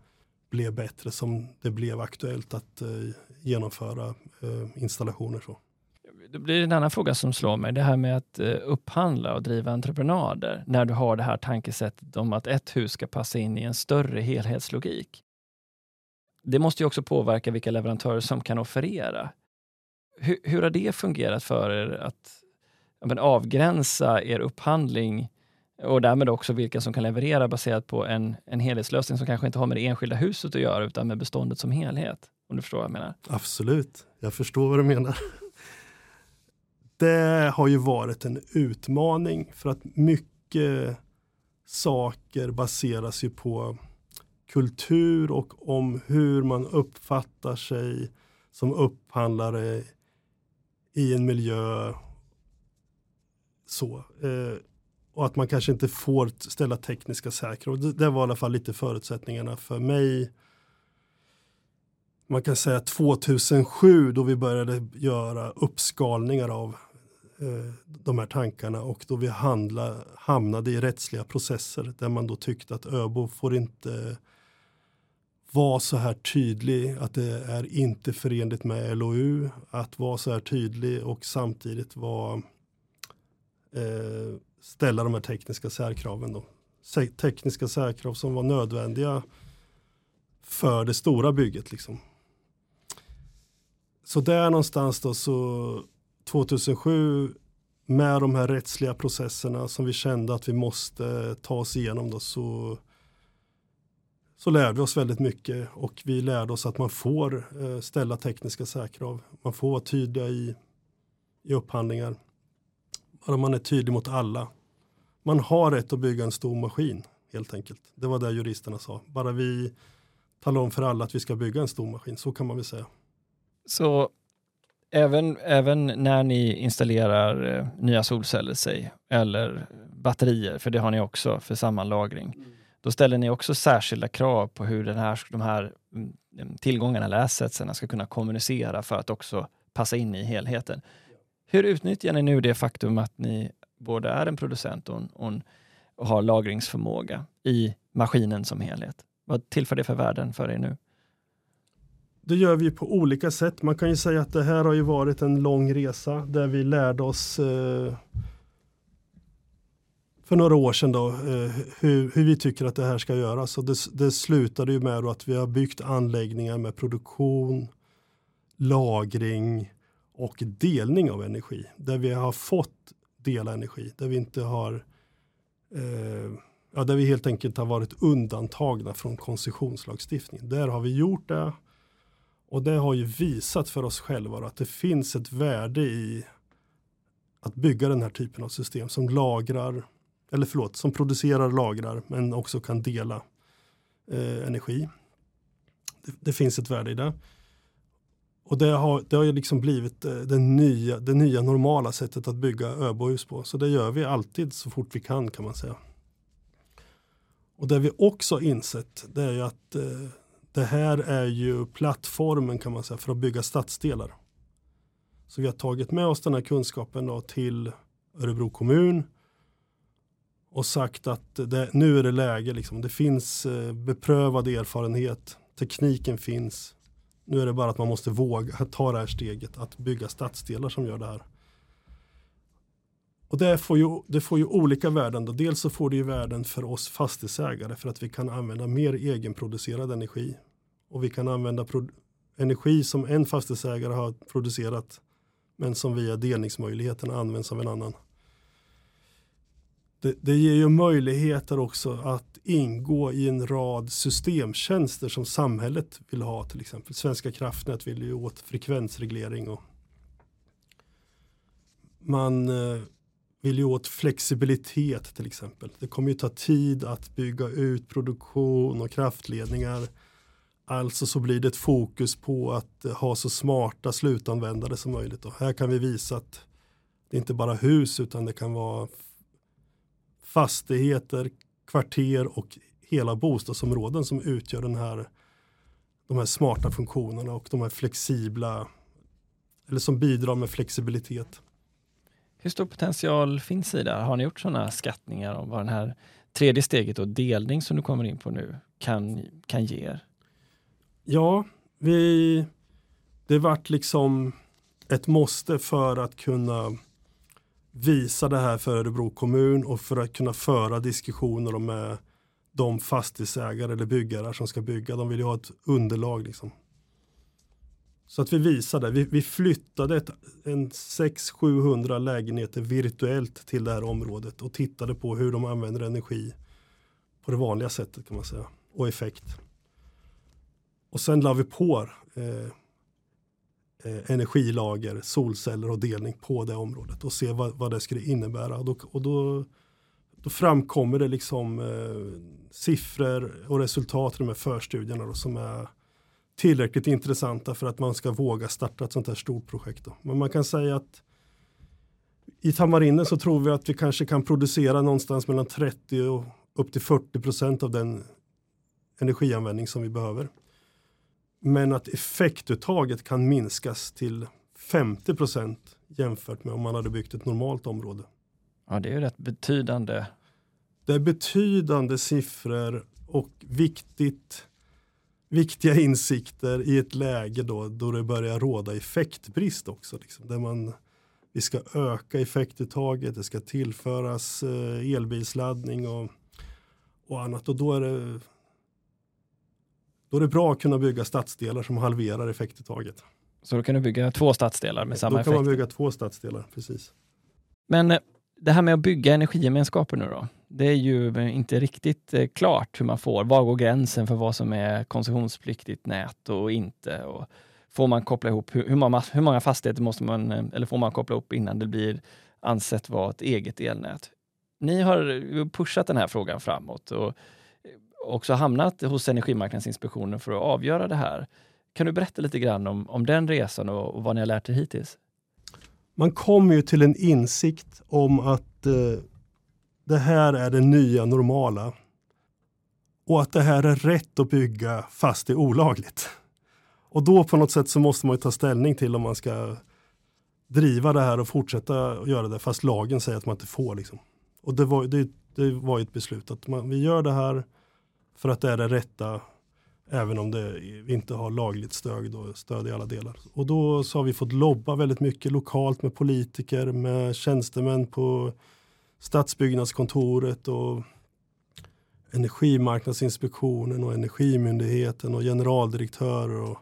blev bättre som det blev aktuellt att eh, genomföra eh, installationer. Så. Det blir en annan fråga som slår mig, det här med att eh, upphandla och driva entreprenader när du har det här tankesättet om att ett hus ska passa in i en större helhetslogik det måste ju också påverka vilka leverantörer som kan offerera. Hur, hur har det fungerat för er att men, avgränsa er upphandling och därmed också vilka som kan leverera baserat på en, en helhetslösning som kanske inte har med det enskilda huset att göra utan med beståndet som helhet? Om du förstår vad jag menar? Absolut, jag förstår vad du menar. Det har ju varit en utmaning för att mycket saker baseras ju på kultur och om hur man uppfattar sig som upphandlare i en miljö. Så. Eh, och att man kanske inte får ställa tekniska säkra. Det, det var i alla fall lite förutsättningarna för mig. Man kan säga 2007 då vi började göra uppskalningar av eh, de här tankarna och då vi handla, hamnade i rättsliga processer där man då tyckte att ÖBO får inte vara så här tydlig att det är inte förenligt med LOU, att vara så här tydlig och samtidigt vara eh, ställa de här tekniska särkraven. Då. Tekniska särkrav som var nödvändiga för det stora bygget. Liksom. Så där någonstans då så 2007 med de här rättsliga processerna som vi kände att vi måste ta oss igenom då så så lärde vi oss väldigt mycket och vi lärde oss att man får eh, ställa tekniska särkrav. Man får vara tydliga i, i upphandlingar. Bara man är tydlig mot alla. Man har rätt att bygga en stor maskin helt enkelt. Det var det juristerna sa. Bara vi talar om för alla att vi ska bygga en stor maskin, så kan man väl säga. Så även, även när ni installerar eh, nya solceller sig, eller batterier, för det har ni också för sammanlagring, mm då ställer ni också särskilda krav på hur den här, de här mm, tillgångarna eller assetsen ska kunna kommunicera för att också passa in i helheten. Hur utnyttjar ni nu det faktum att ni både är en producent och, en, och, en, och har lagringsförmåga i maskinen som helhet? Vad tillför det för värden för er nu? Det gör vi på olika sätt. Man kan ju säga att det här har ju varit en lång resa där vi lärde oss eh, för några år sedan då, eh, hur, hur, vi tycker att det här ska göras. Och det, det slutade ju med att vi har byggt anläggningar med produktion, lagring och delning av energi. Där vi har fått dela energi, där vi inte har eh, ja, där vi helt enkelt har varit undantagna från koncessionslagstiftning. Där har vi gjort det och det har ju visat för oss själva att det finns ett värde i att bygga den här typen av system som lagrar, eller förlåt, som producerar, lagrar men också kan dela eh, energi. Det, det, finns ett värde i det. Och det har, det har ju liksom blivit eh, det nya, det nya normala sättet att bygga öbohus på. Så det gör vi alltid så fort vi kan kan man säga. Och det vi också insett det är ju att eh, det här är ju plattformen kan man säga för att bygga stadsdelar. Så vi har tagit med oss den här kunskapen då till Örebro kommun och sagt att det, nu är det läge. Liksom. Det finns eh, beprövad erfarenhet, tekniken finns. Nu är det bara att man måste våga ta det här steget att bygga stadsdelar som gör det här. Och det får ju, det får ju olika värden. Då. Dels så får det ju värden för oss fastighetsägare för att vi kan använda mer egenproducerad energi. Och vi kan använda energi som en fastighetsägare har producerat men som via delningsmöjligheten används av en annan. Det, det, ger ju möjligheter också att ingå i en rad systemtjänster som samhället vill ha till exempel. Svenska kraftnät vill ju åt frekvensreglering och man eh, vill ju åt flexibilitet till exempel. Det kommer ju ta tid att bygga ut produktion och kraftledningar. Alltså så blir det ett fokus på att eh, ha så smarta slutanvändare som möjligt. Och här kan vi visa att det inte bara hus utan det kan vara fastigheter, kvarter och hela bostadsområden som utgör den här, de här smarta funktionerna och de här flexibla, eller som bidrar med flexibilitet. Hur stor potential finns i det? Har ni gjort sådana skattningar om vad den här tredje steget och delning som du kommer in på nu kan, kan ge er? Ja, vi, det vart liksom ett måste för att kunna visa det här för Örebro kommun och för att kunna föra diskussioner med eh, de fastighetsägare eller byggare som ska bygga. De vill ju ha ett underlag. Liksom. Så att vi visade, vi, vi flyttade ett, en 600-700 lägenheter virtuellt till det här området och tittade på hur de använder energi på det vanliga sättet kan man säga och effekt. Och sen la vi på eh, eh, energilager, solceller och delning på det området och se vad, vad det skulle innebära. Och då, och då, då framkommer det liksom eh, siffror och resultat i de här förstudierna då, som är tillräckligt intressanta för att man ska våga starta ett sånt här stort projekt. Då. Men man kan säga att I Tamarinen så tror vi att vi kanske kan producera någonstans mellan 30 och upp till 40 procent av den energianvändning som vi behöver. Men att effektuttaget kan minskas till 50 procent jämfört med om man hade byggt ett normalt område. Ja, det är ju rätt betydande. Det är betydande siffror och viktigt, viktiga insikter i ett läge då, då det börjar råda effektbrist också. Liksom, där man, vi ska öka effektuttaget, det ska tillföras eh, elbilsladdning och, och annat. Och då är det då är det bra att kunna bygga stadsdelar som halverar effektuttaget. Så då kan du bygga två stadsdelar med samma effekt? Då kan man bygga två stadsdelar, precis. Men eh, det här med att bygga energigemenskaper nu då? Det är ju inte riktigt eh, klart hur man får. Var går gränsen för vad som är koncessionspliktigt nät och inte? Och får man koppla ihop, hur, hur, många, hur många fastigheter måste man, eh, eller får man koppla ihop innan det blir ansett vara ett eget elnät? Ni har pushat den här frågan framåt och också hamnat hos Energimarknadsinspektionen för att avgöra det här. Kan du berätta lite grann om, om den resan och, och vad ni har lärt er hittills? Man kommer ju till en insikt om att eh, det här är det nya normala. Och att det här är rätt att bygga fast det är olagligt. Och då på något sätt så måste man ta ställning till om man ska driva det här och fortsätta göra det fast lagen säger att man inte får. Liksom. Och det var, det, det var ett beslut att man, vi gör det här för att det är det rätta även om det inte har lagligt stöd, och stöd i alla delar. Och då så har vi fått lobba väldigt mycket lokalt med politiker, med tjänstemän på Stadsbyggnadskontoret och Energimarknadsinspektionen och Energimyndigheten och generaldirektörer. Och,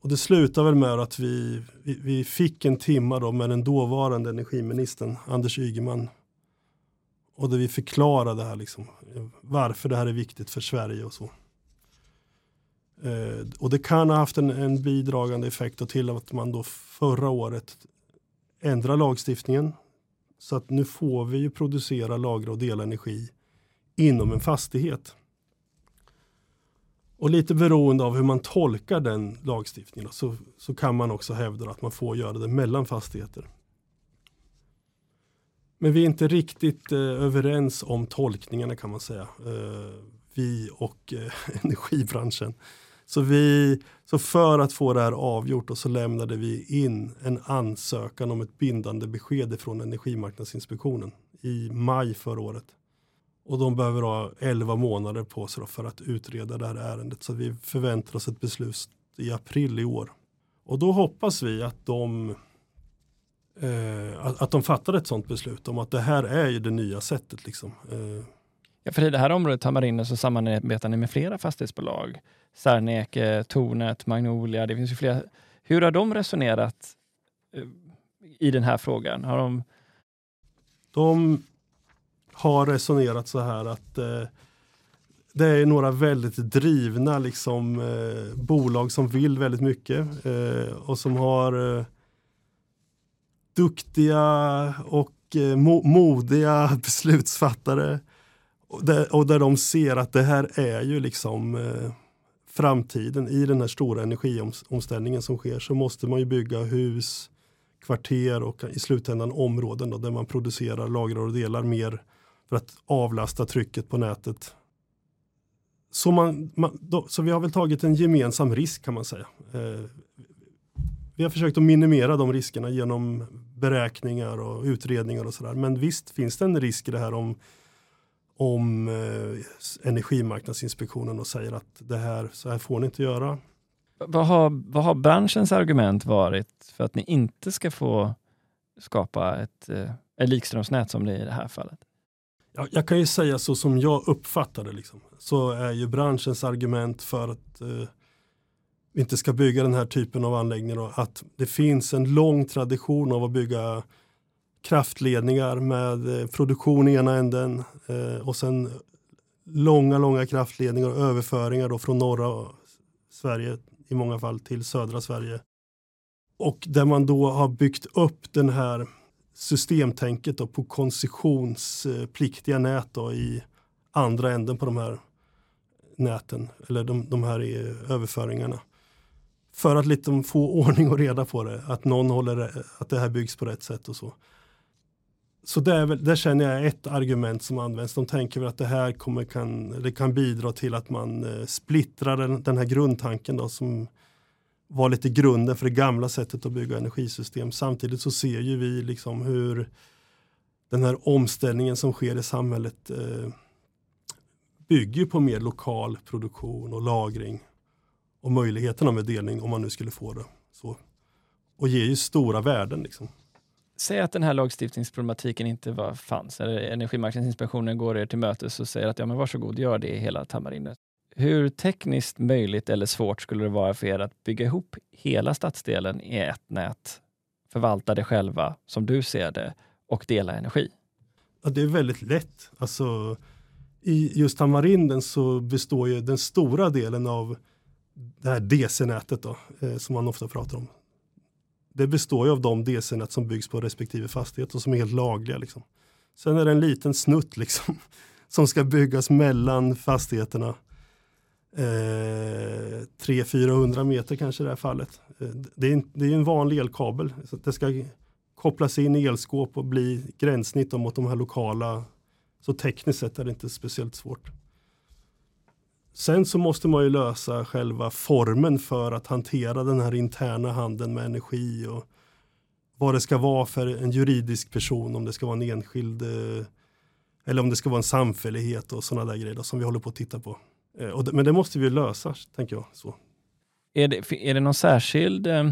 och det slutar väl med att vi, vi, vi fick en timma då med den dåvarande energiministern Anders Ygeman och där vi förklarade här liksom, varför det här är viktigt för Sverige och så. Eh, och det kan ha haft en, en bidragande effekt till att man då förra året ändrade lagstiftningen. Så att nu får vi ju producera, lagra och dela energi inom en fastighet. Och lite beroende av hur man tolkar den lagstiftningen så, så kan man också hävda att man får göra det mellan fastigheter. Men vi är inte riktigt eh, överens om tolkningarna kan man säga. Eh, vi och eh, energibranschen. Så, vi, så för att få det här avgjort och så lämnade vi in en ansökan om ett bindande besked från Energimarknadsinspektionen i maj förra året. Och de behöver ha 11 månader på sig för att utreda det här ärendet. Så vi förväntar oss ett beslut i april i år. Och då hoppas vi att de eh, att, att de fattade ett sådant beslut om att det här är ju det nya sättet. Liksom. Eh. Ja, för i det här området Hamarinen så samarbetar ni med flera fastighetsbolag. Särneke, Tornet, Magnolia, det finns ju flera. Hur har de resonerat eh, i den här frågan? Har de... de har resonerat så här att eh, det är några väldigt drivna liksom, eh, bolag som vill väldigt mycket eh, och som har eh, duktiga och eh, mo modiga beslutsfattare. Och där, och där de ser att det här är ju liksom eh, framtiden i den här stora energiomställningen som sker så måste man ju bygga hus, kvarter och i slutändan områden då, där man producerar, lagrar och delar mer för att avlasta trycket på nätet. Så, man, man då, så vi har väl tagit en gemensam risk kan man säga. Eh, vi har försökt att minimera de riskerna genom beräkningar och utredningar och sådär. Men visst finns det en risk i det här om, om eh, Energimarknadsinspektionen och säger att det här, så här får ni inte göra. Vad har, vad har branschens argument varit för att ni inte ska få skapa ett, eh, ett likströmsnät som det är i det här fallet? Ja, jag kan ju säga så som jag uppfattar det. Liksom. Så är ju branschens argument för att eh, inte ska bygga den här typen av anläggningar. Och att det finns en lång tradition av att bygga kraftledningar med eh, produktion i ena änden eh, och sen långa, långa kraftledningar och överföringar då från norra Sverige i många fall till södra Sverige. Och där man då har byggt upp den här systemtänket då på koncessionspliktiga nät då i andra änden på de här näten eller de, de här eh, överföringarna för att liksom få ordning och reda på det, att någon håller, att det här byggs på rätt sätt och så. Så där, där känner jag ett argument som används. De tänker väl att det här kommer kan, det kan bidra till att man eh, splittrar den, den här grundtanken då, som var lite grunden för det gamla sättet att bygga energisystem. Samtidigt så ser ju vi liksom hur den här omställningen som sker i samhället eh, bygger på mer lokal produktion och lagring och möjligheterna med delning om man nu skulle få det. Så. Och ger ju stora värden. Liksom. Säg att den här lagstiftningsproblematiken inte var, fanns, eller Energimarknadsinspektionen går er till mötes och säger att ja, men varsågod, gör det i hela Tamarindet. Hur tekniskt möjligt eller svårt skulle det vara för er att bygga ihop hela stadsdelen i ett nät, förvalta det själva som du ser det och dela energi? Ja, det är väldigt lätt. Alltså, I just Tamarinden så består ju den stora delen av det här DC-nätet då, eh, som man ofta pratar om. Det består ju av de DC-nät som byggs på respektive fastighet och som är helt lagliga. Liksom. Sen är det en liten snutt liksom, som ska byggas mellan fastigheterna. Eh, 300-400 meter kanske i det här fallet. Eh, det, är en, det är en vanlig elkabel. Så det ska kopplas in i elskåp och bli gränssnitt mot de här lokala. Så tekniskt sett är det inte speciellt svårt. Sen så måste man ju lösa själva formen för att hantera den här interna handeln med energi och vad det ska vara för en juridisk person, om det ska vara en enskild eh, eller om det ska vara en samfällighet och sådana där grejer som vi håller på att titta på. Eh, men det måste vi lösa, tänker jag. Så. Är, det, är det någon särskild eh,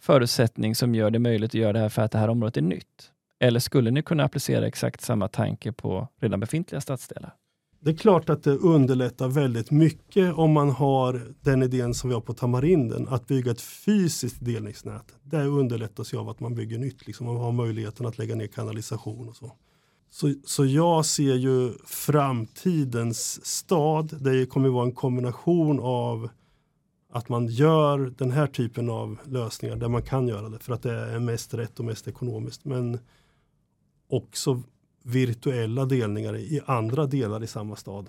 förutsättning som gör det möjligt att göra det här för att det här området är nytt? Eller skulle ni kunna applicera exakt samma tanke på redan befintliga stadsdelar? Det är klart att det underlättar väldigt mycket om man har den idén som vi har på Tamarinden, att bygga ett fysiskt delningsnät. Det underlättas ju av att man bygger nytt, liksom, man har möjligheten att lägga ner kanalisation och så. Så, så jag ser ju framtidens stad, det kommer vara en kombination av att man gör den här typen av lösningar där man kan göra det för att det är mest rätt och mest ekonomiskt. Men också virtuella delningar i andra delar i samma stad.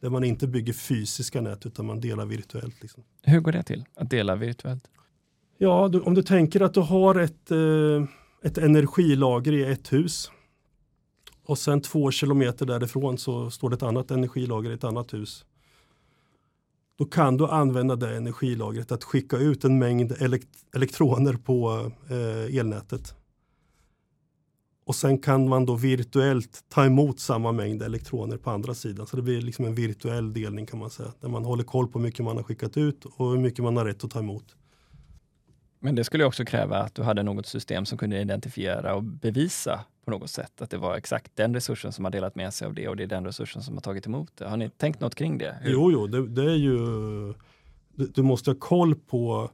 Där man inte bygger fysiska nät utan man delar virtuellt. Liksom. Hur går det till, att dela virtuellt? Ja, du, om du tänker att du har ett, eh, ett energilager i ett hus och sen två kilometer därifrån så står det ett annat energilager i ett annat hus. Då kan du använda det energilagret att skicka ut en mängd elekt elektroner på eh, elnätet. Och sen kan man då virtuellt ta emot samma mängd elektroner på andra sidan. Så det blir liksom en virtuell delning kan man säga. Där man håller koll på hur mycket man har skickat ut och hur mycket man har rätt att ta emot. Men det skulle också kräva att du hade något system som kunde identifiera och bevisa på något sätt att det var exakt den resursen som har delat med sig av det och det är den resursen som har tagit emot det. Har ni tänkt något kring det? Hur? Jo, jo, det, det är ju... Du, du måste ha koll på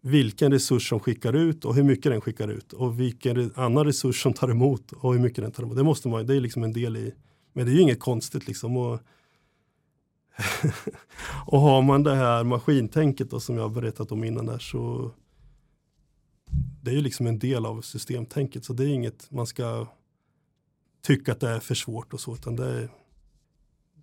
vilken resurs som skickar ut och hur mycket den skickar ut och vilken annan resurs som tar emot och hur mycket den tar emot. Det, måste man, det är liksom en del i, men det är ju inget konstigt liksom. Och, och har man det här maskintänket då, som jag har berättat om innan där så det är ju liksom en del av systemtänket så det är inget man ska tycka att det är för svårt och så utan det är,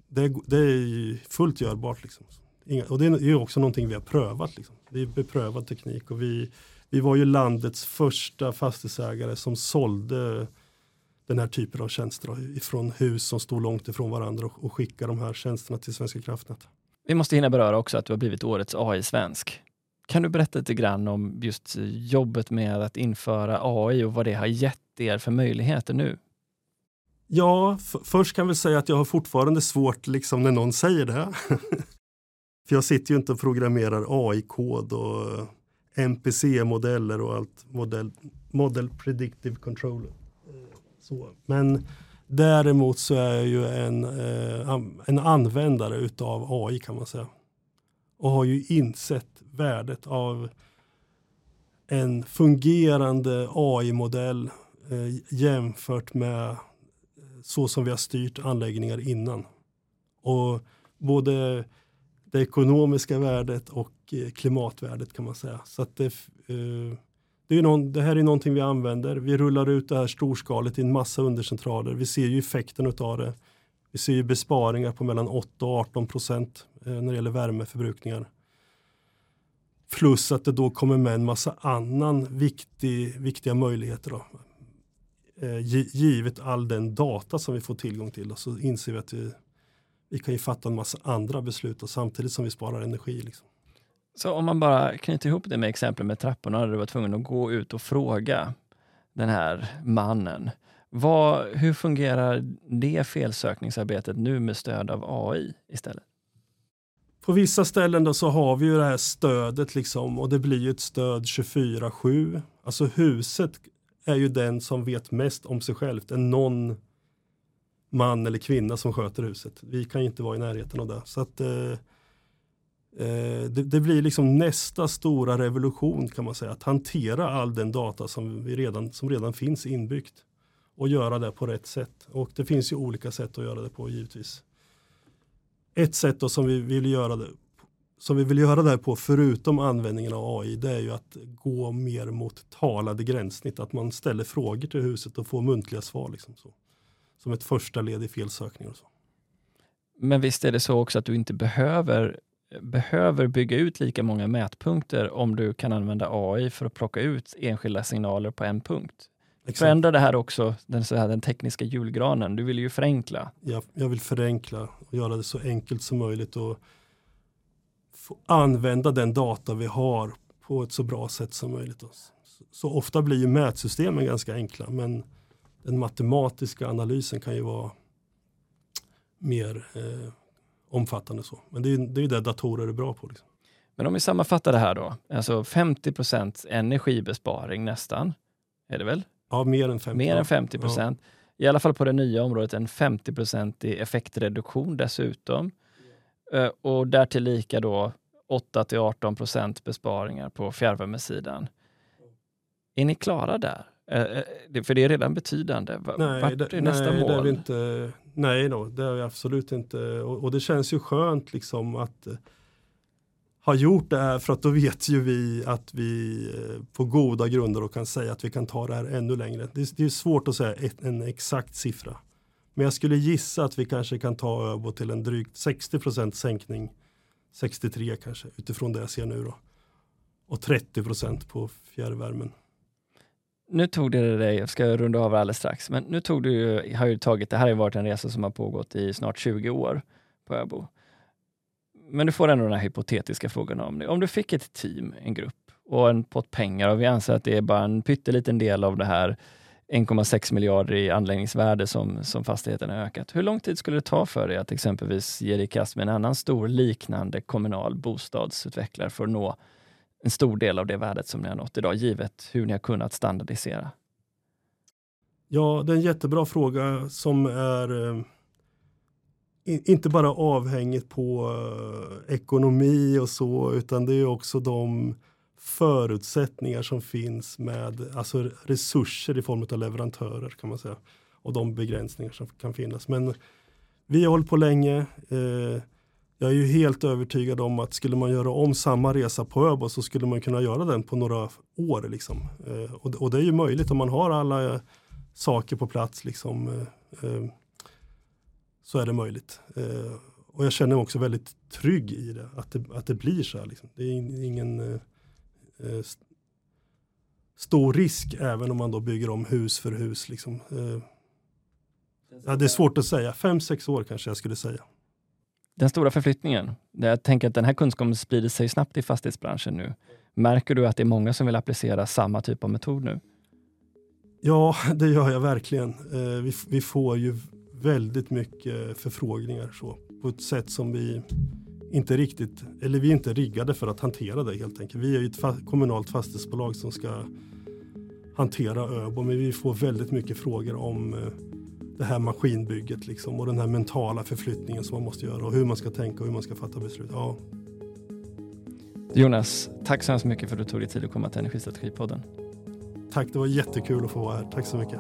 det är, det är fullt görbart. Liksom. Inga, och det är ju också någonting vi har prövat. Liksom. Det är beprövad teknik och vi, vi var ju landets första fastighetsägare som sålde den här typen av tjänster ifrån hus som stod långt ifrån varandra och, och skickade de här tjänsterna till Svenska kraftnät. Vi måste hinna beröra också att du har blivit årets AI-svensk. Kan du berätta lite grann om just jobbet med att införa AI och vad det har gett er för möjligheter nu? Ja, först kan vi säga att jag har fortfarande svårt liksom när någon säger det. För jag sitter ju inte och programmerar AI-kod och eh, MPC-modeller och allt. Model, model Predictive Control. Eh, så. Men däremot så är jag ju en, eh, en användare utav AI kan man säga. Och har ju insett värdet av en fungerande AI-modell eh, jämfört med så som vi har styrt anläggningar innan. Och både det ekonomiska värdet och eh, klimatvärdet kan man säga. Så att det, eh, det, är någon, det här är någonting vi använder. Vi rullar ut det här storskaligt i en massa undercentraler. Vi ser ju effekten av det. Vi ser ju besparingar på mellan 8 och 18 procent eh, när det gäller värmeförbrukningar. Plus att det då kommer med en massa annan viktig, viktiga möjligheter. Då. Givet all den data som vi får tillgång till och så inser vi att vi, vi kan ju fatta en massa andra beslut och samtidigt som vi sparar energi. Liksom. Så om man bara knyter ihop det med exemplet med trapporna där du var tvungen att gå ut och fråga den här mannen. Vad, hur fungerar det felsökningsarbetet nu med stöd av AI istället? På vissa ställen då så har vi ju det här stödet liksom och det blir ju ett stöd 24-7. Alltså huset är ju den som vet mest om sig själv. Det är någon man eller kvinna som sköter huset. Vi kan ju inte vara i närheten av det. Så att, eh, eh, det, det, blir liksom nästa stora revolution kan man säga. Att hantera all den data som, vi redan, som redan finns inbyggt. Och göra det på rätt sätt. Och det finns ju olika sätt att göra det på givetvis. Ett sätt då som vi vill göra det som vi vill göra där på, förutom användningen av AI, det är ju att gå mer mot talade gränssnitt. Att man ställer frågor till huset och får muntliga svar. Liksom så. Som ett första led i felsökning. Och så. Men visst är det så också att du inte behöver, behöver bygga ut lika många mätpunkter om du kan använda AI för att plocka ut enskilda signaler på en punkt? Exakt. Förändrar det här också den, så här, den tekniska julgranen? Du vill ju förenkla. Ja, jag vill förenkla och göra det så enkelt som möjligt. Och få använda den data vi har på ett så bra sätt som möjligt. Så ofta blir ju mätsystemen ganska enkla men den matematiska analysen kan ju vara mer eh, omfattande. så. Men det är, det är det datorer är bra på. Liksom. Men om vi sammanfattar det här då, alltså 50% energibesparing nästan, är det väl? Ja, mer än 50. Mer än 50 procent. Ja. I alla fall på det nya området en 50% i effektreduktion dessutom. Eh, och därtill lika då 8 till 18 procent besparingar på fjärrvärmesidan. Är ni klara där? Eh, eh, för det är redan betydande. Nej, Vart är det, nästa nej, mål? Det är vi inte, nej, då, det är vi absolut inte. Och, och, det känns ju skönt liksom att ha gjort det här för att då vet ju vi att vi på goda grunder kan säga att vi kan ta det här ännu längre. Det, det är svårt att säga ett, en exakt siffra. Men jag skulle gissa att vi kanske kan ta över till en drygt 60% sänkning. 63 kanske utifrån det jag ser nu då. Och 30% på fjärrvärmen. Nu tog det dig, jag ska runda av alldeles strax, men nu tog du, har ju tagit, det här har ju varit en resa som har pågått i snart 20 år på Öbo. Men du får ändå den här hypotetiska frågan om det. Om du fick ett team, en grupp och en pott pengar och vi anser att det är bara en pytteliten del av det här 1,6 miljarder i anläggningsvärde som, som fastigheten har ökat. Hur lång tid skulle det ta för dig att exempelvis ge dig i kast med en annan stor liknande kommunal bostadsutvecklare för att nå en stor del av det värdet som ni har nått idag, givet hur ni har kunnat standardisera? Ja, det är en jättebra fråga som är eh, inte bara avhängigt på eh, ekonomi och så, utan det är också de förutsättningar som finns med alltså resurser i form av leverantörer kan man säga. Och de begränsningar som kan finnas. Men vi har hållit på länge. Eh, jag är ju helt övertygad om att skulle man göra om samma resa på Öbo så skulle man kunna göra den på några år. Liksom. Eh, och, det är ju möjligt om man har alla eh, saker på plats. Liksom, eh, så är det möjligt. Och jag känner mig också väldigt trygg i det, att det, att det blir så här. Liksom. Det är ingen stor risk även om man då bygger om hus för hus. Liksom. Ja, det är svårt att säga, fem, sex år kanske jag skulle säga. Den stora förflyttningen, jag tänker att den här kunskapen sprider sig snabbt i fastighetsbranschen nu. Märker du att det är många som vill applicera samma typ av metod nu? Ja, det gör jag verkligen. Eh, vi, vi får ju väldigt mycket förfrågningar så, på ett sätt som vi inte riktigt, eller vi är inte riggade för att hantera det helt enkelt. Vi är ett fa kommunalt fastighetsbolag som ska hantera ÖBO men vi får väldigt mycket frågor om eh, det här maskinbygget liksom, och den här mentala förflyttningen som man måste göra och hur man ska tänka och hur man ska fatta beslut. Ja. Jonas, tack så hemskt mycket för att du tog dig tid att komma till Energistrategipodden. Tack, det var jättekul att få vara här. Tack så mycket.